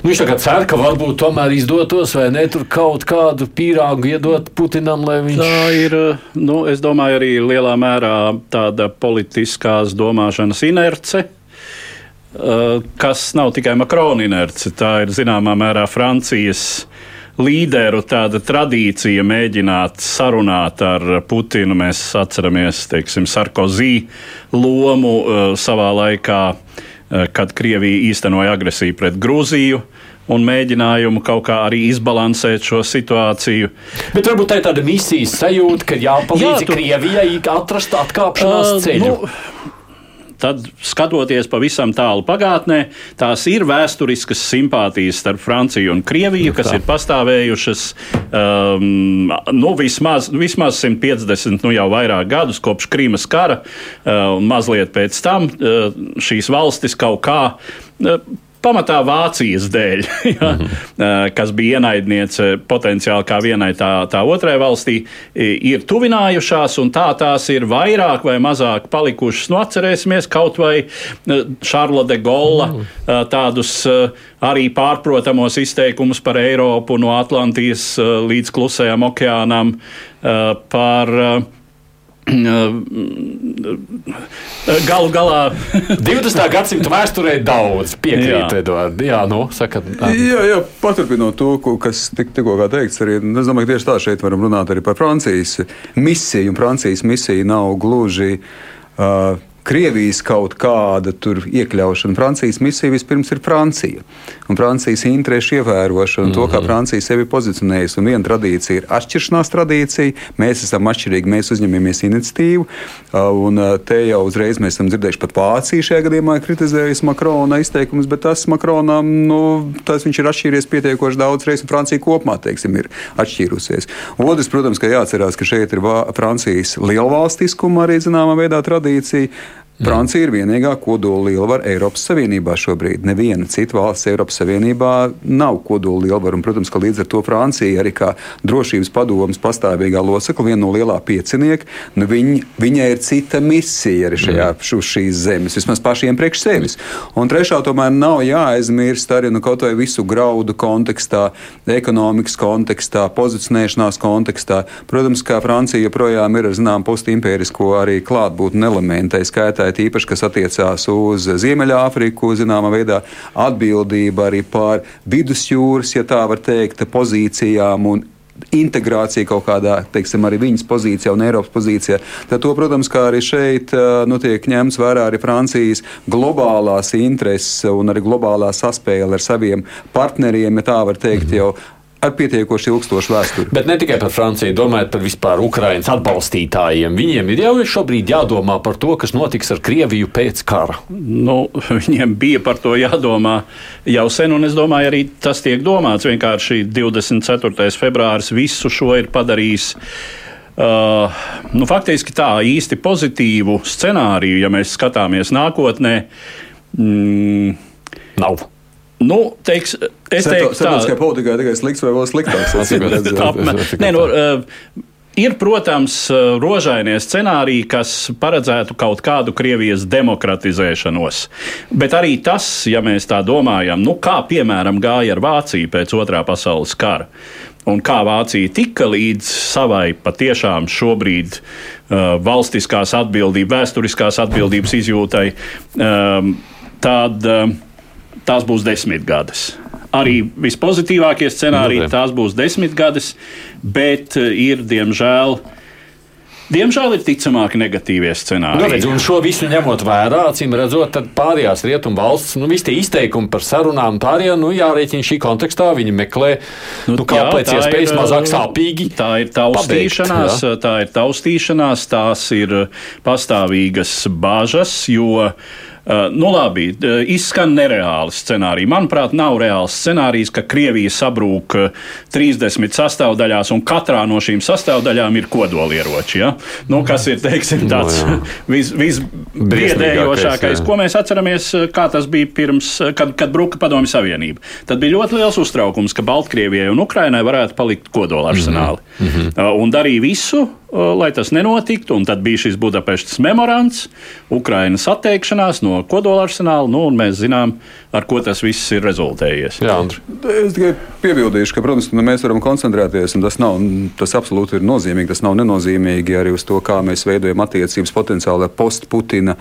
Speaker 3: Nu, viņš tagad cer, ka varbūt tomēr izdotos, vai ne, tur kaut kādu pīrāgu iedot Putinam, lai viņš.
Speaker 2: Tā ir, nu, es domāju, arī lielā mērā tāda politiskās domāšanas inerce. Eh, kas nav tikai Makrona inerce, tā ir zināmā mērā Francijas līderu tāda tradīcija mēģināt sarunāt ar Putinu. Mēs atceramies, teiksim, Sarkozī lomu uh, savā laikā. Uh, kad Krievija īstenoja agresiju pret Grūziju un mēģinājumu kaut kā arī izbalansēt šo situāciju.
Speaker 3: Bet varbūt tā ir tāda misijas sajūta, ka jāpalīdz Jā, tu... Krievijai atrast atkāpšanās uh, ceļu. Nu,
Speaker 2: tad skatoties pavisam tālu pagātnē, tās ir vēsturiskas simpātijas starp Franciju un Krieviju, kas ir pastāvējušas um, nu, vismaz, vismaz 150, nu jau vairāk gadus kopš Krīmas kara, uh, un mazliet pēc tam uh, šīs valstis kaut kā. Uh, pamatā Vācijas dēļ, ja, mm -hmm. kas bija ienaidniece potenciāli kā vienai tā, tā otrai valstī, ir tuvinājušās, un tā tās ir vairāk vai mazāk palikušas. Nu, atcerēsimies kaut vai Šarla de Golla mm -hmm. tādus arī pārprotamos izteikumus par Eiropu no Atlantijas līdz Klusajam okeānam, par Galu galā
Speaker 3: 20. gadsimta vēsturē daudz piekrīt, Edvards. Jā, nu, saka,
Speaker 4: jā, jā, paturpinot to, kas tik, tikko teikts, arī es domāju, ka tieši tā šeit varam runāt arī par Francijas misiju. Un Francijas misija nav gluži uh, Krievijas kaut kāda iekļaušana. Francijas misija vispirms ir Francija. Un Francijas interešu ievērošana, mm -hmm. to, kā mhm. Francija sevi pozicionējas. Un viena tradīcija ir atšķiršanās tradīcija. Mēs esam atšķirīgi, mēs uzņemamies iniciatīvu. Un te jau uzreiz mēs esam dzirdējuši, pat Vācija šajā gadījumā ir kritizējusi Makrona izteikumus, bet tas Makronam, nu, tas viņš ir atšķīries pietiekoši daudz reizes, un Francija kopumā, teiksim, ir atšķīrusies. Otrs, protams, ka jāatcerās, ka šeit ir Francijas lielvalstiskuma arī zināmā veidā tradīcija. Francija ir vienīgā kodola lielvara Eiropas Savienībā šobrīd. Neviena cita valsts Eiropas Savienībā nav kodola lielvara. Un, protams, ka līdz ar to Francija arī kā drošības padomas pastāvīgā locekla, viena no lielā piecinieka, nu viņi, viņai ir cita misija arī šajā, mm. uz šīs zemes, vismaz pašiem priekš sevis. Un trešā tomēr nav jāaizmirst arī nu, kaut vai visu graudu kontekstā, ekonomikas kontekstā, pozicionēšanās kontekstā. Protams, ka Francija joprojām ir ar zinām postimpērisko arī klātbūtni elementai skaitā uzsvērt īpaši, kas attiecās uz Ziemeļāfriku, zināmā veidā atbildība arī par vidusjūras, ja tā var teikt, pozīcijām un integrācija kaut kādā, teiksim, arī viņas pozīcijā un Eiropas pozīcijā. Tad, to, protams, kā arī šeit nu, tiek ņemts vērā arī Francijas globālās intereses un arī globālā saspēle ar saviem partneriem, ja tā var teikt, -hmm. jau ar pietiekoši ilgstošu vēsturi.
Speaker 3: Bet ne tikai par Franciju, domājot par vispār Ukraiņas atbalstītājiem. Viņiem ir jau šobrīd jādomā par to, kas notiks ar Krieviju pēc kara.
Speaker 2: Nu, viņiem bija par to jādomā jau sen, un es domāju, arī tas tiek domāts. Vienkārši 24. februāris visu šo ir padarījis. Uh, nu, faktiski tā īsti pozitīvu scenāriju, ja mēs skatāmies nākotnē, mm,
Speaker 3: nav.
Speaker 2: Nu, teiks, es teiktu,
Speaker 4: ka tā ir politikā tikai slikts vai vēl sliktāks.
Speaker 2: Nē, nu, uh, Ir, protams, uh, rožainie scenāriji, kas paredzētu kaut kādu Krievijas demokratizēšanos. Bet arī tas, ja mēs tā domājam, nu, kā piemēram gāja ar Vāciju pēc otrā pasaules kara, un kā Vācija tika līdz savai patiešām šobrīd uh, valstiskās atbildības, vēsturiskās atbildības izjūtai, um, tad. Uh, tās būs desmit gadus. Arī vispozitīvākie scenāriji, tās būs desmit gadus, bet eh, ir diemžēl. Diemžēl ir ticamāki negatīvie scenāriji.
Speaker 3: Nu, redz, un šo visu ņemot vērā, acīm redzot, tad pārējās rietumu valsts, nu, visi tie izteikumi par sarunām, pārējā, nu, jārēķina šī kontekstā, viņi meklē, nu, nu kā pēc iespējas mazāk sāpīgi.
Speaker 2: Tā ir taustīšanās, pabeigt, jā. tā ir taustīšanās, tās ir pastāvīgas bāžas, jo Uh, nu, labi, uh, izskan nereāli scenāriji. Manuprāt, nav reāls scenārijs, ka Krievija sabrūk 30 uh, sastāvdaļās, un katrā no šīm sastāvdaļām ir kodolieroči. Ja? Nu, kas ir teiksim, nu, tāds no, vis, visbiedējošākais, ko mēs atceramies, kā tas bija pirms, kad, kad bruka Padomju Savienība. Tad bija ļoti liels uztraukums, ka Baltkrievijai un Ukrainai varētu palikt kodolārsenāli. Mm -hmm. Un darīja visu, lai tas nenotiktu. Tad bija šis Budapestas memorands, Ukrainas atteikšanās no kodolarsenāla, nu, un mēs zinām, ar ko tas viss ir rezultējies.
Speaker 4: Jā, Andri. es tikai piebildīšu, ka, protams, mēs varam koncentrēties, un tas, nav, tas absolūti ir nozīmīgi. Tas nav nenozīmīgi arī uz to, kā mēs veidojam attiecības potenciāli ar post-Putina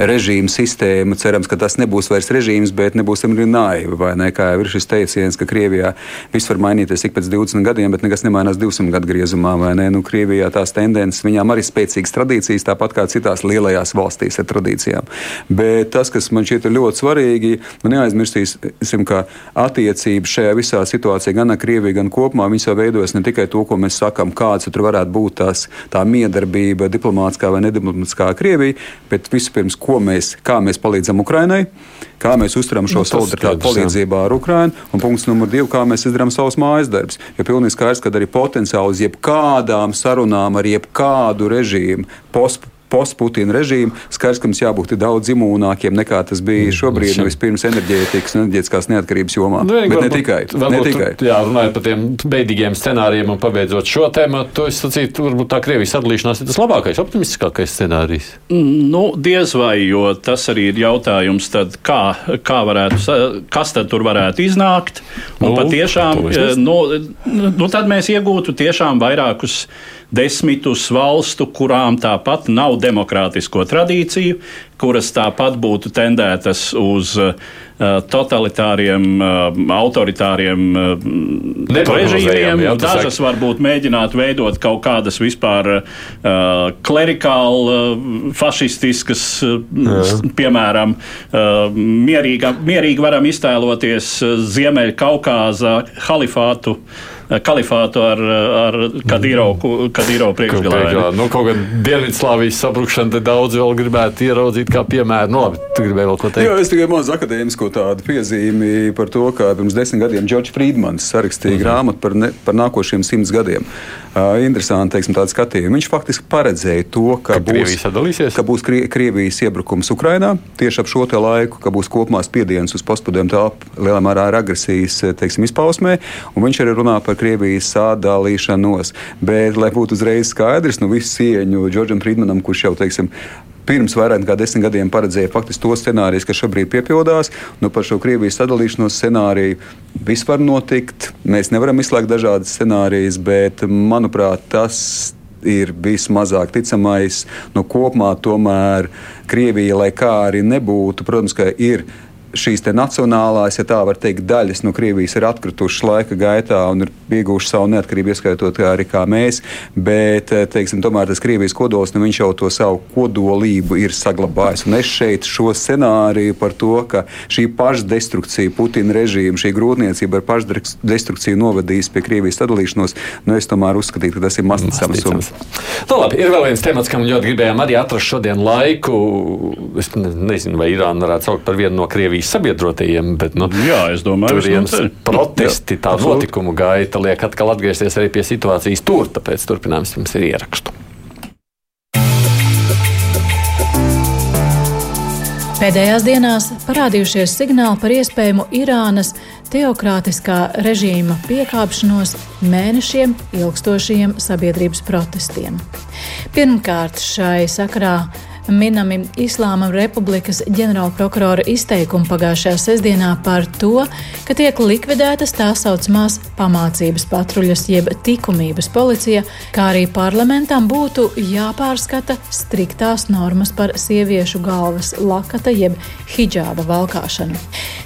Speaker 4: režīmu sistēmu. Cerams, ka tas nebūs vairs režīms, bet nebūsim arī naivi. Ne? Kā jau ir šis teiciens, ka Krievijā viss var mainīties ik pēc 20 gadiem, bet nekas nemainās 200 gadu griezumā. Nu, Krievijā tās tendences, viņām arī spēcīgas tradīcijas, tāpat kā citās lielajās valstīs ar tradīcijām. Bet tas, kas man šķiet ļoti svarīgi, man neaizmirsīsim, ka attiecības šajā visā situācijā gan ar Krieviju, gan kopumā viņas jau veidojas ne tikai to, ko mēs sakām, kāds tur varētu būt tās, tā miedarbība, diplomātiskā vai nediplomātiskā Krievija, bet vispirms, mēs, kā mēs palīdzam Ukrainai, kā mēs uzturam šo nu, solidaritāti palīdzībā ar Ukrainu, un punkts numur divi, kā mēs izdarām savus mājas darbus. Jo pilnīgi skaidrs, ka arī potenciāli uz jebkādām sarunām ar jebkādu režīmu, post postputina režīmu. Skaidrs, ka mums jābūt daudz imūnākiem nekā tas bija mm, šobrīd, nu, vispirms enerģētikas un enerģētiskās neatkarības jomā. Nu, Bet ne tikai. Varbūt, ne tikai.
Speaker 3: Jā, runājot par tiem beidīgiem scenārijiem un pabeidzot šo tēmu, to es sacītu, varbūt tā Krievijas sadalīšanās ir tas labākais, optimistiskākais scenārijs.
Speaker 2: Nu, diez vai, jo tas arī ir jautājums, tad kā, kā varētu, kas tad tur varētu iznākt. Un nu, patiešām, nu, nu, tad mēs iegūtu tiešām vairākus desmitus valstu, kurām tāpat nav demokrātisko tradīciju, kuras tāpat būtu tendētas uz uh, totalitāriem, uh, autoritāriem uh, režīmiem. Jā, Dažas saka. varbūt mēģināt veidot kaut kādas vispār uh, klerikāli, uh, fašistiskas, uh, piemēram, uh, mierīga, mierīgi varam iztēloties Ziemeļkaukāza halifātu. Eh, kalifātu ar, ar Kadīrovu Kadīro priekšgalā.
Speaker 3: Nu, kaut gan Dienvidslāvijas sabrukšana te daudz vēl gribētu ieraudzīt kā piemēru. Nu, labi, tu gribēji vēl ko teikt?
Speaker 4: Jā, es tikai mazu akadēmisko tādu piezīmi par to, ka pirms desmit gadiem Džordžs Friedmans sarakstīja mm -hmm. grāmatu par, ne, par nākošiem simts gadiem. Interesanti, teiksim, tādu skatījumu. Viņš faktiski paredzēja to, ka, ka būs, ka būs Krie, Krievijas iebrukums Ukrainā tieši ap šo laiku, ka būs kopumā spiediens uz postpadomu telpu lielā mērā ar agresijas teiksim, izpausmē. Viņš arī runā par Krievijas sadalīšanos. Bet, lai būtu uzreiz skaidrs, nu visu cieņu Džordžam Friedmanam, kurš jau teiksim, pirms vairāk nekā desmit gadiem paredzēja faktiski to scenāriju, kas šobrīd piepildās. Nu, par šo Krievijas sadalīšanos scenāriju viss var notikt. Mēs nevaram izslēgt dažādas scenārijas, bet manuprāt, tas ir vismazāk ticamais. Nu, kopumā tomēr Krievija, lai kā arī nebūtu, protams, ir šīs nacionālās, ja tā var teikt, daļas no Krievijas ir atkritušas laika gaitā un ir ieguvušas savu neatkarību, ieskaitot arī kā mēs. Bet, eh, teiksim, tomēr tas Krievijas kodols, nu, viņš jau to savu kodolību ir saglabājis. Un es šeit šo scenāriju par to, ka šī pašdestrukcija, Putina režīma, šī grūtniecība ar pašdestrukciju novedīs pie Krievijas sadalīšanos, nu, es tomēr uzskatītu, ka tas ir masticams.
Speaker 3: Nu, labi, ir vēl viens temats, kam ļoti gribējām arī atrast šodien laiku. Es nezinu, vai Irāna varētu saukt par vienu no Krievijas Krievijas sabiedrotajiem, bet nu,
Speaker 2: Jā, domāju,
Speaker 3: turienes protesti, tā notikumu gaita liek atkal atgriezties arī pie situācijas tur, tāpēc turpinājums jums ir ierakstu.
Speaker 5: Pēdējās dienās parādījušies signāli par iespējamu Irānas teokrātiskā režīma piekāpšanos mēnešiem ilgstošiem sabiedrības protestiem. Pirmkārt, šai sakarā minami Islāma Republikas ģenerālprokurora izteikumi pagājušajā sestdienā par to, ka tiek likvidētas tā saucamās pamācības patruļas jeb likumības policija, kā arī parlamentam būtu jāpārskata striktās normas par sieviešu galvas lakata jeb hijāba valkāšanu.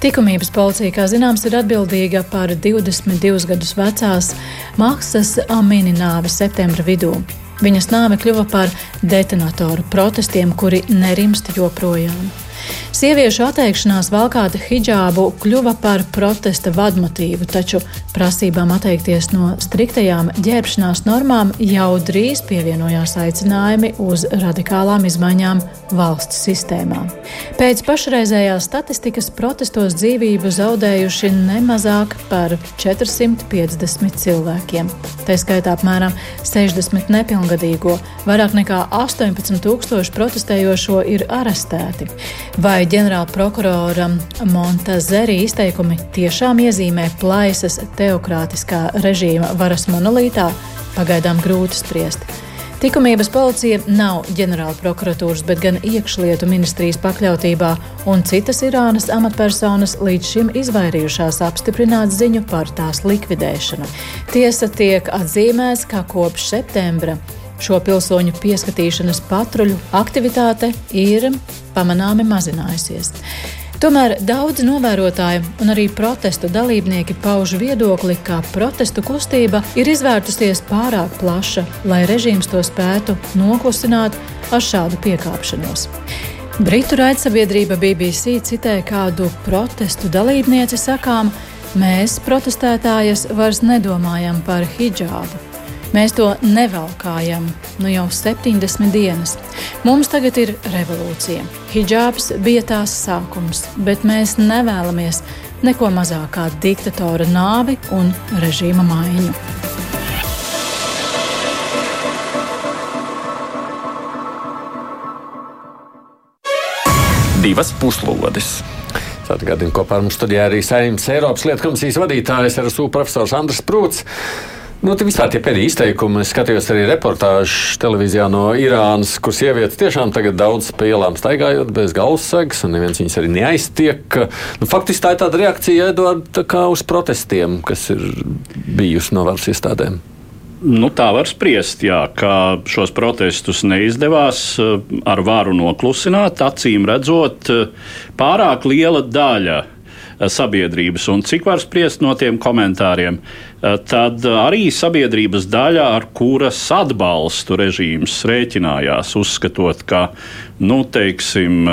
Speaker 5: Likumības policija, kā zināms, ir atbildīga par 22 gadus vecās Maksas Amini nāvi septembra vidū. Viņas nāve kļuva par detonatoru protestiem, kuri nerimst joprojām. Sieviešu atteikšanās valkāt hijābu kļuva par protesta vadmotīvu, taču prasībām atteikties no striktajām ģērbšanās normām jau drīz pievienojās aicinājumi uz radikālām izmaiņām valsts sistēmā. Pēc pašreizējās statistikas protestos dzīvību zaudējuši nemazāk par 450 cilvēkiem. Tā skaitā apmēram 60 nepilngadīgo, vairāk nekā 18 tūkstoši protestējošo ir arestēti. Vai ģenerāla prokurora Montazeri izteikumi tiešām iezīmē plaisas teokrātiskā režīma varas monolītā, pagaidām grūti spriest. Likumības policija nav ģenerāla prokuratūras, bet gan iekšlietu ministrijas pakļautībā, un citas Irānas amatpersonas līdz šim izvairījušās apstiprināt ziņu par tās likvidēšanu. Tiesa tiek atzīmēts, ka kopš septembra Šo pilsoņu pieskatīšanas patruļu aktivitāte ir pamanāmi mazinājusies. Tomēr daudz novērotāju un arī protestu dalībnieki pauž viedokli, ka protestu kustība ir izvērtusies pārāk plaša, lai režīms to spētu noklusināt ar šādu piekāpšanos. Britu raidsabiedrība BBC citē kādu protestu dalībnieci sakām: Mēs, protestētājas, vairs nedomājam par hijābu. Mēs to nevalkājam nu jau 70 dienas. Mums tagad ir revolūcija. Hijabs bija tās sākums, bet mēs nevēlamies neko mazāk kā diktatora nāvi un režīma maiņu.
Speaker 3: Divas puslodes. Atgādinu, kopā ar mums studijā arī Saimnes Eiropas lietu komisijas vadītājs RSU profesors Andris Prūts. Nu, vispār tie pēdējie izteikumi, es skatījos arī reportāžu televīzijā no Irānas, kur sievietes tiešām tagad daudz pa ielām staigājot bez galvassegas, un neviens viņas arī neaiztiek. Nu, faktiski tā ir tāda reakcija, Eduard, tā kā uz protestiem, kas ir bijusi no varas iestādēm.
Speaker 2: Nu, tā var spriest, jā, ka šos protestus neizdevās eh, ar varu noklusināt. Acīm redzot, eh, pārāk liela daļa sabiedrības, un cik var spriest no tiem komentāriem, tad arī sabiedrības daļa, ar kuras atbalstu režīms rēķinājās, uzskatot, ka, nu, teiksim,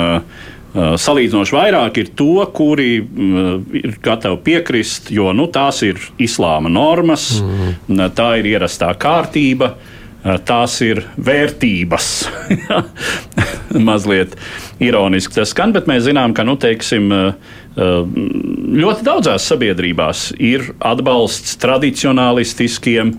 Speaker 2: Eh, salīdzinoši vairāk ir to, kuri mm, ir gatavi piekrist, jo nu, tās ir islāma normas, mm. tā ir ierastā kārtība. Eh, tās ir vērtības. Mazliet ironiski tas skan, bet mēs zinām, ka nu, teiksim, uh, Ehm, ļoti daudzās sabiedrībās ir atbalsts tradicionālistiskiem,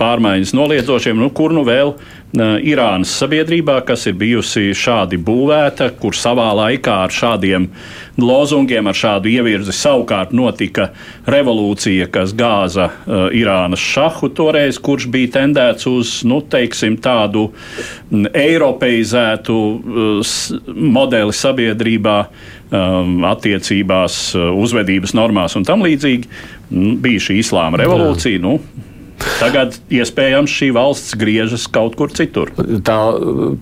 Speaker 2: pārmaiņas noliedzošiem, nu, kur nu vēl ehm, Irānas sabiedrībā, kas ir bijusi šādi būvēta, kur savā laikā ar šādiem lozungiem, ar šādu ievirzi savukārt notika revolūcija, kas gāza uh, Irānas šahu toreiz, kurš bija tendēts uz nu, teiksim, tādu eiropeizētu uh, modeli sabiedrībā um, attiecībās, uzvedības normās un tam līdzīgi. Bija šī islāma revolūcija. Nu, Tagad iespējams šī valsts griežas kaut kur citur.
Speaker 3: Tā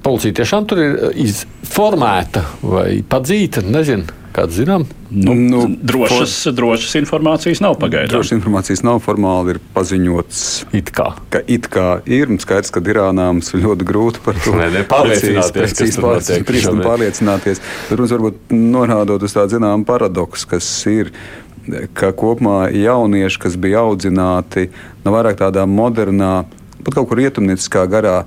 Speaker 3: policija tiešām tur ir izformēta vai padzīta, nezinu. Kāds zinām?
Speaker 2: Nu, nu, drošas, for... drošas informācijas nav pagaidām.
Speaker 4: Drošas informācijas nav formāli ir paziņots,
Speaker 3: it kā.
Speaker 4: ka it kā ir. Skaidrs, ka Irānā mums ir ļoti grūti par to
Speaker 3: pārliecināties.
Speaker 4: pārliecināties. Bet, protams, varbūt norādot uz tādu zināmu paradoksu, kas ir ka kopumā jaunieši, kas bija audzināti no vairāk tādā modernā, pat kaut kur rietumnieciskā garā,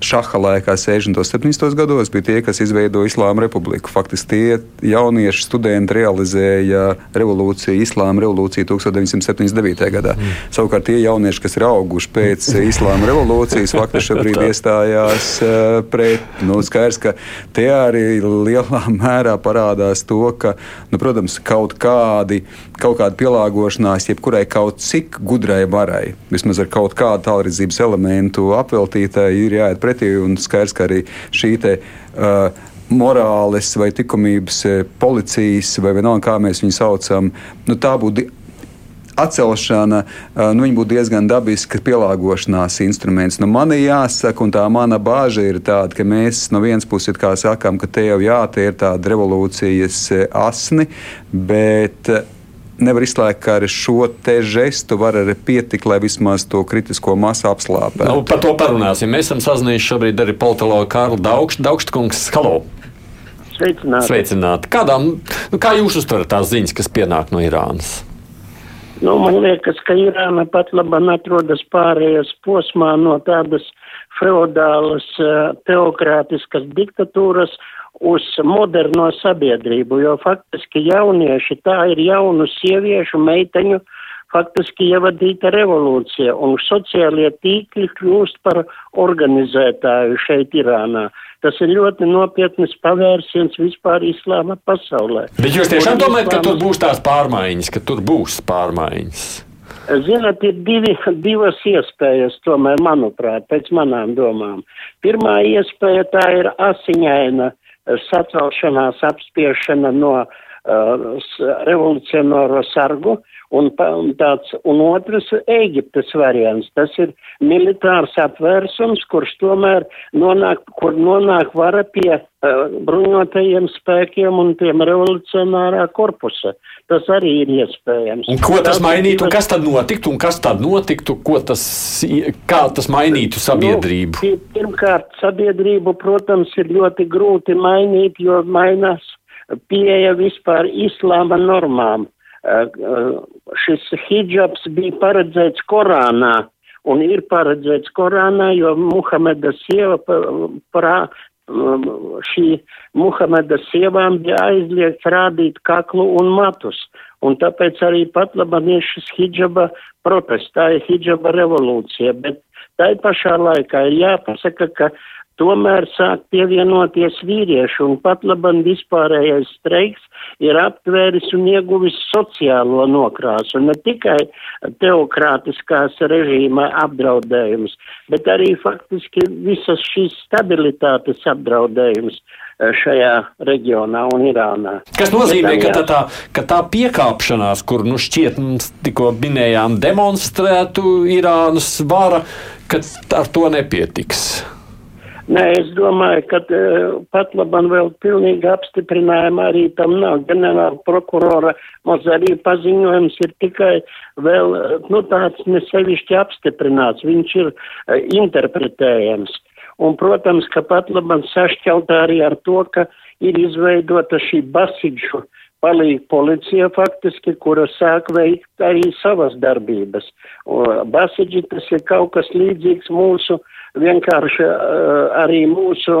Speaker 4: šaha laikā, 60. un 70. gados, bija tie, kas izveidoja Islāma republiku. Faktiski tie jaunieši studenti realizēja revolūciju, Islāma revolūciju 1979. gadā. Mm. Savukārt tie jaunieši, kas ir auguši pēc Islāma revolūcijas, faktiski šobrīd iestājās uh, pret. Nu, skaidrs, ka tie arī lielā mērā parādās to, ka, nu, protams, kaut kādi, kaut kāda pielāgošanās jebkurai kaut cik gudrai varai, vismaz ar kaut kādu tālredzības elementu apveltītai, ir jāiet pretī. Un skaidrs, ka arī šī te, uh, morāles vai likumības policijas, vai vienalga, kā mēs viņu saucam, nu, tā būtu atcelšana nu, būtu diezgan dabiska pielāgošanās instruments. Nu, man ir jāsaka, un tā mana bāža ir tāda, ka mēs no vienas puses sakām, ka te jau jā, te ir tāda revolūcijas asni, bet nevar izslēgt, ka ar šo te žestu var arī pietikt, lai vismaz to kritisko masu apslāpētu.
Speaker 3: Nu, par to parunāsim. Mēs esam sazinājušies šobrīd arī politologu Kārlu Daugštu. Daugštkungs, halo!
Speaker 9: Sveicināti.
Speaker 3: Sveicināti. Kādām, nu, kā jūs uztverat tās ziņas, kas pienāk no Irānas?
Speaker 9: Nu, man liekas, ka Irāna pat labam atrodas pārējais posmā no tādas feodālas, teokrātiskas diktatūras uz moderno sabiedrību, jo faktiski jaunieši tā ir jaunu sieviešu, meiteņu faktiski ievadīta revolūcija, un sociālie tīkli kļūst par organizētāju šeit Irānā. Tas ir ļoti nopietnas pavērsiens vispār islāma pasaulē.
Speaker 3: Bet jūs tiešām domājat, ka tur būs tās pārmaiņas, ka tur būs pārmaiņas?
Speaker 9: Zināt, ir divi, divas iespējas, tomēr, manuprāt, pēc manām domām. Pirmā iespēja tā ir asiņaina sacelšanās apspiešana no revolucionāro sargu, un, un, tāds, un otrs Eģiptes variants. Tas ir militārs apvērsums, kurš tomēr nonāk, kur nonāk vara pie uh, bruņotajiem spēkiem un tiem revolucionārā korpusa. Tas arī ir iespējams.
Speaker 3: Un ko tas mainītu, un kas tad notiktu, un kas tad notiktu, ko tas, kā tas mainītu sabiedrību?
Speaker 9: Nu, pirmkārt, sabiedrību, protams, ir ļoti grūti mainīt, jo mainās pieeja vispār islāma normām. Uh, uh, šis hijabs bija paredzēts Korānā, un ir paredzēts Korānā, jo Muhameda sieva pra, Um, šī Muhameda sievām bija aizliegts rādīt kaklu un matus, un tāpēc arī pat labam ir šis hijaba protests, tā ir hijaba revolūcija, bet tā pašā laikā ir jāpasaka, ka tomēr sāk pievienoties vīrieši, un pat labam vispārējais streiks ir aptvēris un ieguvis sociālo nokrāsu, ne tikai teokrātiskās režīma apdraudējums, bet arī faktiski visas šīs stabilitātes apdraudējums eh, šajā reģionā un Irānā.
Speaker 3: Kas nozīmē, ka tā, tā, ka tā piekāpšanās, kur nu šķiet mums tikko minējām, demonstrētu Irānas vara, ka ar to nepietiks.
Speaker 9: Nē, es domāju, ka uh, pat labam vēl pilnīgi apstiprinājuma arī tam nav. Ģenerāla prokurora Mozarī paziņojums ir tikai vēl, nu, tāds nesevišķi apstiprināts. Viņš ir uh, interpretējams. Un, protams, ka pat labam sašķeltā arī ar to, ka ir izveidota šī basidžu palīga policija faktiski, kura sāk veikt arī savas darbības. Basidži tas ir kaut kas līdzīgs mūsu uh, vienkārši uh, arī mūsu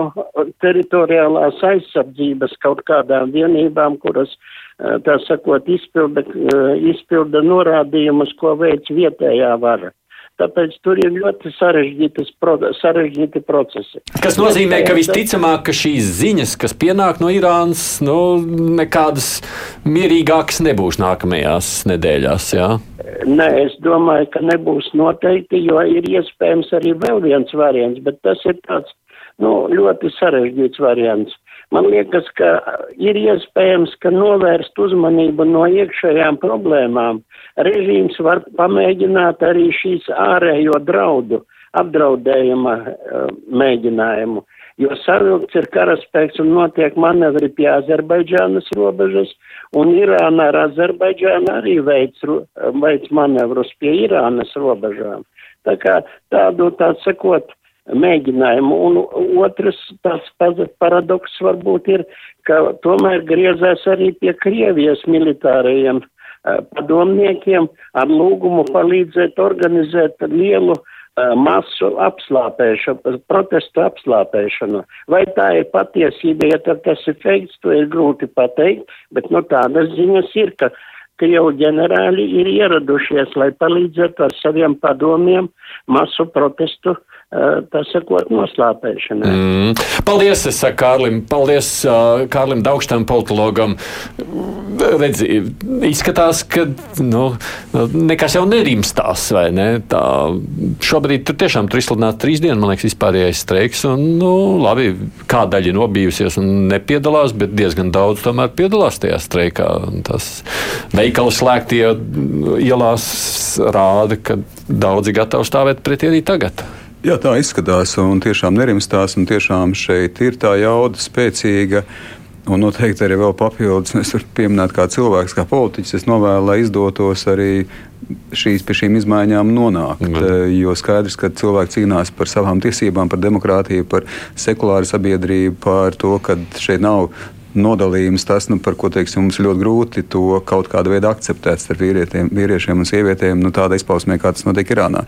Speaker 9: teritoriālās aizsardzības kaut kādām vienībām, kuras, uh, tā sakot, izpilda, uh, izpilda norādījumus, ko veic vietējā vara. Tāpēc tur ir ļoti sarežģīti procesi.
Speaker 3: Tas nozīmē, ka visticamāk, ka šīs ziņas, kas pienāk no Irānas, nu, nekādas mierīgākas nebūs nākamajās nedēļās. Jā?
Speaker 9: Nē, es domāju, ka nebūs noteikti, jo ir iespējams arī vēl viens variants, bet tas ir tāds nu, ļoti sarežģīts variants. Man liekas, ka ir iespējams, ka novērst uzmanību no iekšējām problēmām režīms var pamēģināt arī šīs ārējo draudu apdraudējuma uh, mēģinājumu, jo savilkts ir karaspēks un notiek manevri pie Azerbaidžānas robežas, un Irāna ar Azerbaidžānu arī veids, veids manevrus pie Irānas robežām. Tā kā tādu, tā sakot, mēģinājumu. Un otrs tāds paradoks varbūt ir, ka tomēr griezās arī pie Krievijas militārajiem padomniekiem ar lūgumu palīdzēt organizēt lielu masu apslāpēšanu, protestu apslāpēšanu. Vai tā ir patiesība, ja tas ir feikts, to ir grūti pateikt, bet nu, tādas ziņas ir, ka Krievu ģenerāļi ir ieradušies, lai palīdzētu ar saviem padomiem masu protestu uh, tā sakot, noslāpēšanai. Mm.
Speaker 3: Paldies, es saku Kārlim, paldies uh, Kārlim Daugštam, politologam. Redzi, izskatās, ka nu, nekas jau nerimstās, vai ne? Tā, šobrīd tur tiešām tur izsludināts trīs dienas, man liekas, vispārējais streiks. Un, nu, labi, kā daļa nobijusies un nepiedalās, bet diezgan daudz tomēr piedalās tajā streikā. Tas veikali slēgtie ielās rāda, ka daudzi gatavi stāvēt pretī arī tagad.
Speaker 4: Jā, tā izskatās, un tiešām nerimstās, un tiešām šeit ir tā jauda spēcīga. Un noteikti arī vēl papildus, es varu pieminēt, kā cilvēks, kā politiķis, es novēlu, lai izdotos arī šīs, pie šīm izmaiņām nonākt. Mm. Jo skaidrs, ka cilvēki cīnās par savām tiesībām, par demokrātiju, par sekulāru sabiedrību, par to, ka šeit nav nodalījums, tas, nu, par ko teiksim, mums ļoti grūti to kaut kādā veidā akceptēt starp vīriešiem un sievietēm, nu, tāda izpausmē, kā tas notiek Irānā.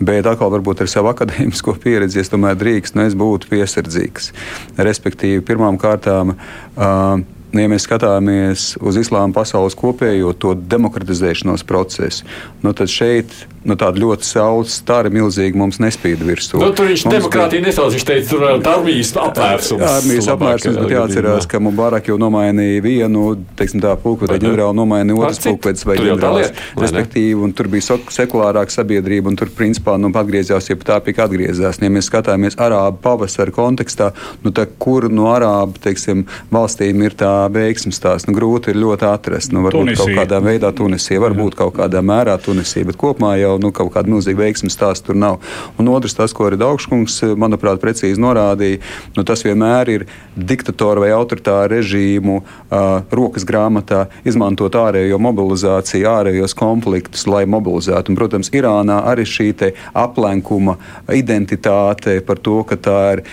Speaker 4: Bet atkal, varbūt ar savu akadēmisko pieredzi, es tomēr drīkst, nu, es būtu piesardzīgs. Respektīvi, pirmām kārtām. Uh, ja mēs skatāmies uz islāma pasaules kopējo to demokratizēšanos procesu, nu tad šeit nu, tāda ļoti saules stara milzīgi mums nespīd virsū.
Speaker 3: Nu, tur viņš demokrātija nesauc, viņš teica, tur ir armijas apvērsums.
Speaker 4: Armijas apvērsums, bet jāatcerās, ka Mubarak jau nomainīja vienu, teiksim tā, pulkvedē ģenerāli nomainīja otrs pulkvedis vai ģenerālis. Respektīvi, un tur bija sekulārāka sabiedrība, un tur principā nu, atgriezās, ja tā pika atgriezās. Ja mēs skatāmies arābu pavasara kontekstā, nu, tā, kur no arābu, teiksim, valstīm ir tā veiksmes tās, nu, grūti ir ļoti atrast. Nu, varbūt Tunisija. kaut kādā veidā Tunisija, varbūt kaut kādā mērā Tunisija, bet kopumā jau jau nu, kaut kāda milzīga veiksmes stāsta tur nav. Un otrs, tas, ko arī Daugškungs, manuprāt, precīzi norādīja, nu, tas vienmēr ir diktatora vai autoritāra režīmu uh, rokas grāmatā izmantot ārējo mobilizāciju, ārējos konfliktus, lai mobilizētu. Un, protams, Irānā arī šī aplenkuma identitāte par to, ka tā ir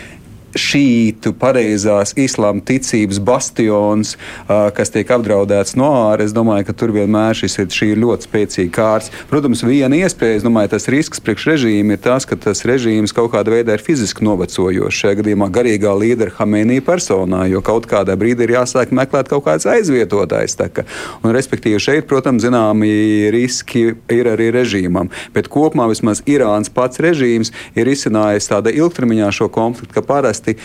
Speaker 4: šī sunītu pareizās islāma ticības bastions, kas tiek apdraudēts no ārā. Es domāju, ka tur vienmēr šis ir, ir ļoti spēcīga kārts. Protams, viena iespēja, es domāju, tas risks priekš režīmu ir tas, ka tas režīms kaut kādā veidā ir fiziski novecojošs. Šajā gadījumā garīgā līdera Hamēnija personā, jo kaut kādā brīdī ir jāsāk meklēt kaut kāds aizvietotājs. Un, respektīvi, šeit, protams, zināmi riski ir arī režīmam. Bet kopumā vismaz Irānas pats režīms ir izcinājis tādā ilgtermiņā šo konfliktu, ka parasti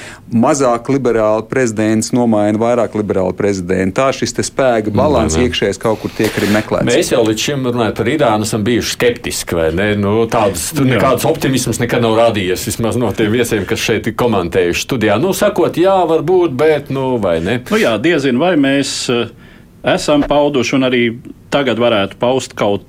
Speaker 4: mazāk liberāli prezidents nomaina vairāk liberāli prezidentu. Tā šis spēka balans iekšējais kaut kur tiek arī meklēts.
Speaker 3: Mēs jau līdz šim runājot par Irānu esam bijuši skeptiski, vai ne? Nu, tāds, nekāds optimisms nekad nav rādījies, vismaz no tiem viesiem, kas šeit ir komentējuši studijā. Nu, sakot, jā, varbūt, bet, nu, vai ne?
Speaker 2: Nu, jā, diezin, vai mēs uh, esam pauduši un arī tagad varētu paust kaut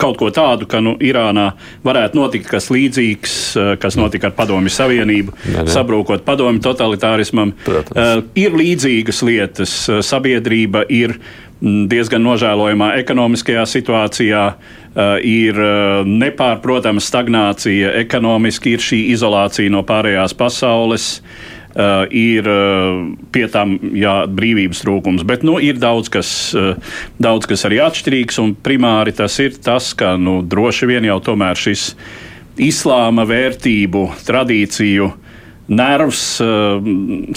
Speaker 2: kaut ko tādu, ka nu, Irānā varētu notikt kas līdzīgs, eh, kas notika ar Padomju Savienību, ne, ne. sabrūkot padomju totalitārismam. Protams. Uh, ir līdzīgas lietas. Sabiedrība ir mm, diezgan nožēlojamā ekonomiskajā situācijā, ir nepārprotama stagnācija ekonomiski, ir šī izolācija no pārējās pasaules. Uh, uh, ir uh, pie tam jā, brīvības trūkums. Bet nu, ir daudz kas, uh, daudz kas arī atšķirīgs, un primāri tas ir tas, ka nu, droši vien jau tomēr šis islāma vērtību, tradīciju nervs uh,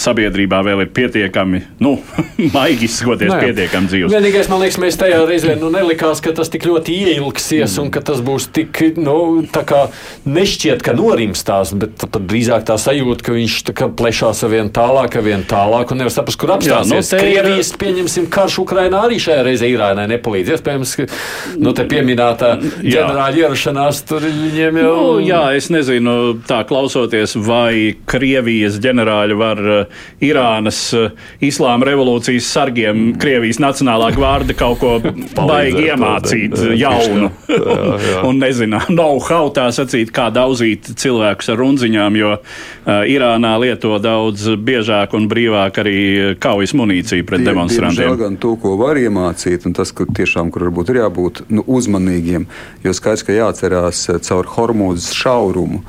Speaker 2: sabiedrībā vēl ir pietiekami, nu, maigi izsakoties, Nē. pietiekami dzīves.
Speaker 3: Vienīgais, man liekas, mēs tajā reizē nu, nelikās, ka tas tik ļoti ieilgsies mm. un ka tas būs tik, nu, tā kā nešķiet, ka norimstās, bet tad drīzāk tā sajūta, ka viņš tā kā plešās ar vien tālāk, ar vien tālāk un nevar saprast, kur apstāsies. Jā, nu, Krievijas, ir... pieņemsim, karš Ukrainā arī šajā reizē Irānai nepalīdz. Iespējams, ka, nu, te pieminētā ģenerāļa ierašanās tur viņiem jau. Nu,
Speaker 2: jā, es nezinu, tā klausoties, vai Krievija Krievijas ģenerāļi var uh, Irānas uh, islāma revolūcijas sargiem, mm. Krievijas nacionālā gvārda kaut ko baigi iemācīt to, jaunu. jā. un nezinu, know-how tā sacīt, kā daudzīt cilvēkus ar runziņām, jo Irānā lieto daudz biežāk un brīvāk arī kaujas munīciju pret Die, demonstrantiem.
Speaker 4: Diemžēl gan to, ko var iemācīt, un tas, ka tiešām, kur varbūt ir jābūt nu, uzmanīgiem, jo skaidrs, ka jāatcerās caur hormūzes šaurumu.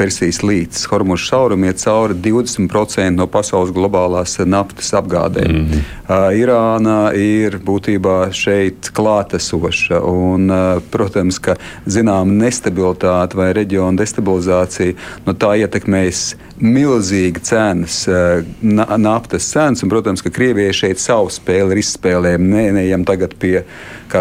Speaker 4: Persijas līcis. Hormūžu šaurumu iet cauri 20% no pasaules globālās naftas apgādēm. Mm -hmm. uh, Irāna ir būtībā šeit klātesoša. Un, uh, protams, ka zināma nestabilitāte vai reģiona destabilizācija no tā ietekmēs milzīgi cenas, uh, naftas cenas. Un, protams, ka Krievijai šeit savu spēli ir izspēlējama. Neejam tagad pie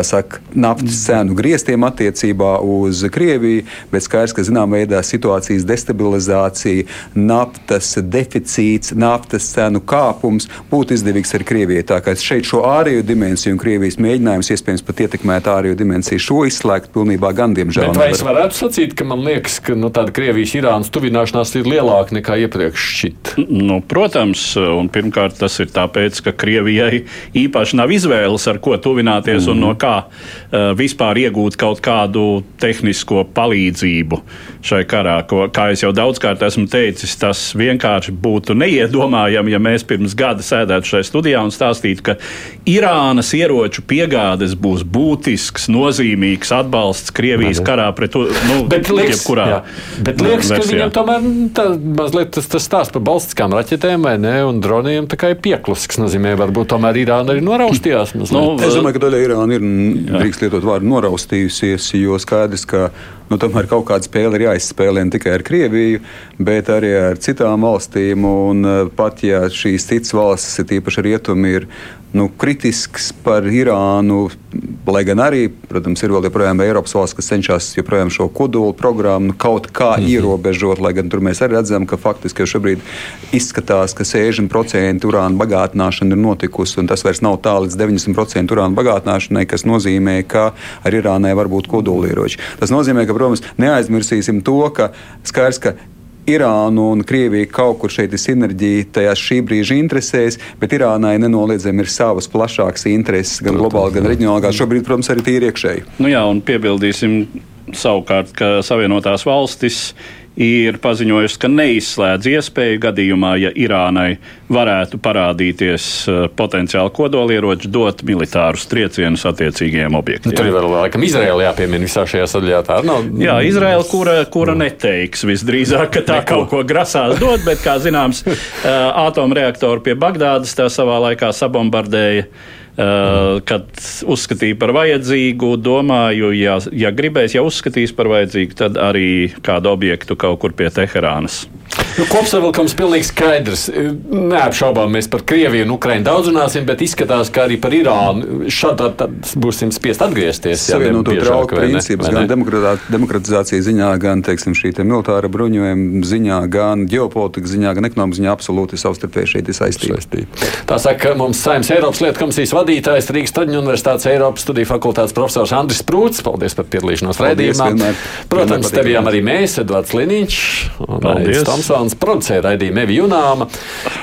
Speaker 4: saka, naftas cenu grieztiem attiecībā uz Krieviju, bet skaidrs, ka zināmā veidā situācijas destabilizācija, naftas deficīts, naftas cenu kāpums būtu izdevīgs arī Krievijai. Tā kā šeit šo ārējo dimensiju un Krievijas mēģinājums iespējams pat ietekmēt ārējo dimensiju, šo izslēgt pilnībā gan diemžēl.
Speaker 3: Bet vai es varētu sacīt, ka man liekas, ka nu, tāda Krievijas-Irānas tuvināšanās ir lielāka nekā iepriekš šķiet?
Speaker 2: Nu, protams, un pirmkārt tas ir tāpēc, ka Krievijai īpaši nav izvēles, ar ko tuvināties mm. un no kā uh, vispār iegūt kaut kādu tehnisko palīdzību šai karā, ko, kā jau daudzkārt esmu teicis, tas vienkārši būtu neiedomājami, ja mēs pirms gada sēdētu šajā studijā un stāstītu, ka Irānas ieroču piegādes būs būtisks, nozīmīgs atbalsts Krievijas karā pret nu,
Speaker 3: jebkurā. Jā. Bet liekas, versijā. ka viņam tomēr tā, mazliet tas, tas stāsts par balstiskām raķetēm vai ne, un droniem tā kā ir pieklusks. Nozīmē, varbūt tomēr Irāna arī noraustījās.
Speaker 4: Nu, es domāju, ka daļa Irāna ir, drīkst lietot vārdu, noraustījusies, jo skaidrs, ka nu, tomēr kaut kāda spēle ir jāizspēlē ne tikai ar Krieviju, bet arī ar citām valstīm. Un, eh, pat ja šīs citas valstis, ir īpaši rietumi, ir nu, kritisks par Irānu, lai gan arī, protams, ir vēl joprojām Eiropas valsts, kas cenšas joprojām šo kodolu programmu kaut kā mm -hmm. ierobežot, lai gan tur mēs arī redzam, ka faktiski šobrīd izskatās, ka 60% urāna bagātināšana ir notikusi, un tas vairs nav tā līdz 90% urāna bagātināšanai, kas nozīmē, ka ar Irānai var būt kodolieroči. Tas nozīmē, ka, protams, neaizmirsīsim to, ka skaidrs, ka Irānu un Krieviju kaut kur šeit ir sinerģija tajās šī brīža interesēs, bet Irānai nenoliedzami ir savas plašākas intereses, gan globāli, gan reģionāli, gan šobrīd, protams, arī tīri iekšēji.
Speaker 2: Nu jā, un piebildīsim savukārt, ka Savienotās valstis ir paziņojusi, ka neizslēdz iespēju gadījumā, ja Irānai varētu parādīties uh, potenciāli kodolieroči, dot militārus triecienus attiecīgajiem objektiem.
Speaker 3: Nu, tur ir vēl laikam Izraela jāpiemina visā šajā sadaļā. Tā nav.
Speaker 2: Jā, Izraela, kura, kura neteiks visdrīzāk, ka tā kaut ko grasās dot, bet, kā zināms, atomreaktoru pie Bagdādas tā savā laikā sabombardēja. Uh, kad uzskatīja par vajadzīgu, domāju, ja, ja gribēs, ja uzskatīs par vajadzīgu, tad arī kādu objektu kaut kur pie Teherānas.
Speaker 3: Nu, kopsavilkums pilnīgi skaidrs. Neapšaubām mēs par Krieviju un Ukrainu daudz runāsim, bet izskatās, ka arī par Irānu šādi būsim spiest atgriezties.
Speaker 4: Savienoto draugu princips gan demokratizācijas ziņā, gan teiksim, šī te militāra bruņojuma ziņā, gan ģeopolitikas ziņā, gan ekonomikas ziņā absolūti savstarpēji šeit ir saistīti.
Speaker 3: Tā saka mums Saimnes Eiropas lietu komisijas vadītājs Rīgas Traģiņu universitātes Eiropas studiju fakultātes profesors Andris Prūts. Paldies par piedalīšanos raidījumā. Protams, te bijām arī mēs, Edvards Liniņš un Paldies. Tomsons producēja raidījumu Evi Junāma.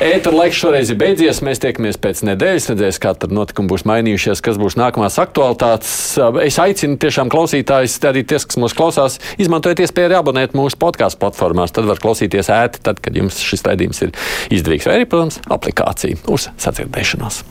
Speaker 3: Ēter laiks šoreiz ir beidzies. Mēs tiekamies pēc nedēļas, redzēs, kā tad notikumi būs mainījušies, kas būs nākamās aktualitātes. Es aicinu tiešām klausītājus, arī tie, kas mūs klausās, izmantojiet iespēju abonēt mūsu podkāstu platformās. Tad var klausīties ēti, tad, kad jums šis raidījums ir izdevīgs, vai arī, protams, aplikācija uz sadzirdēšanos.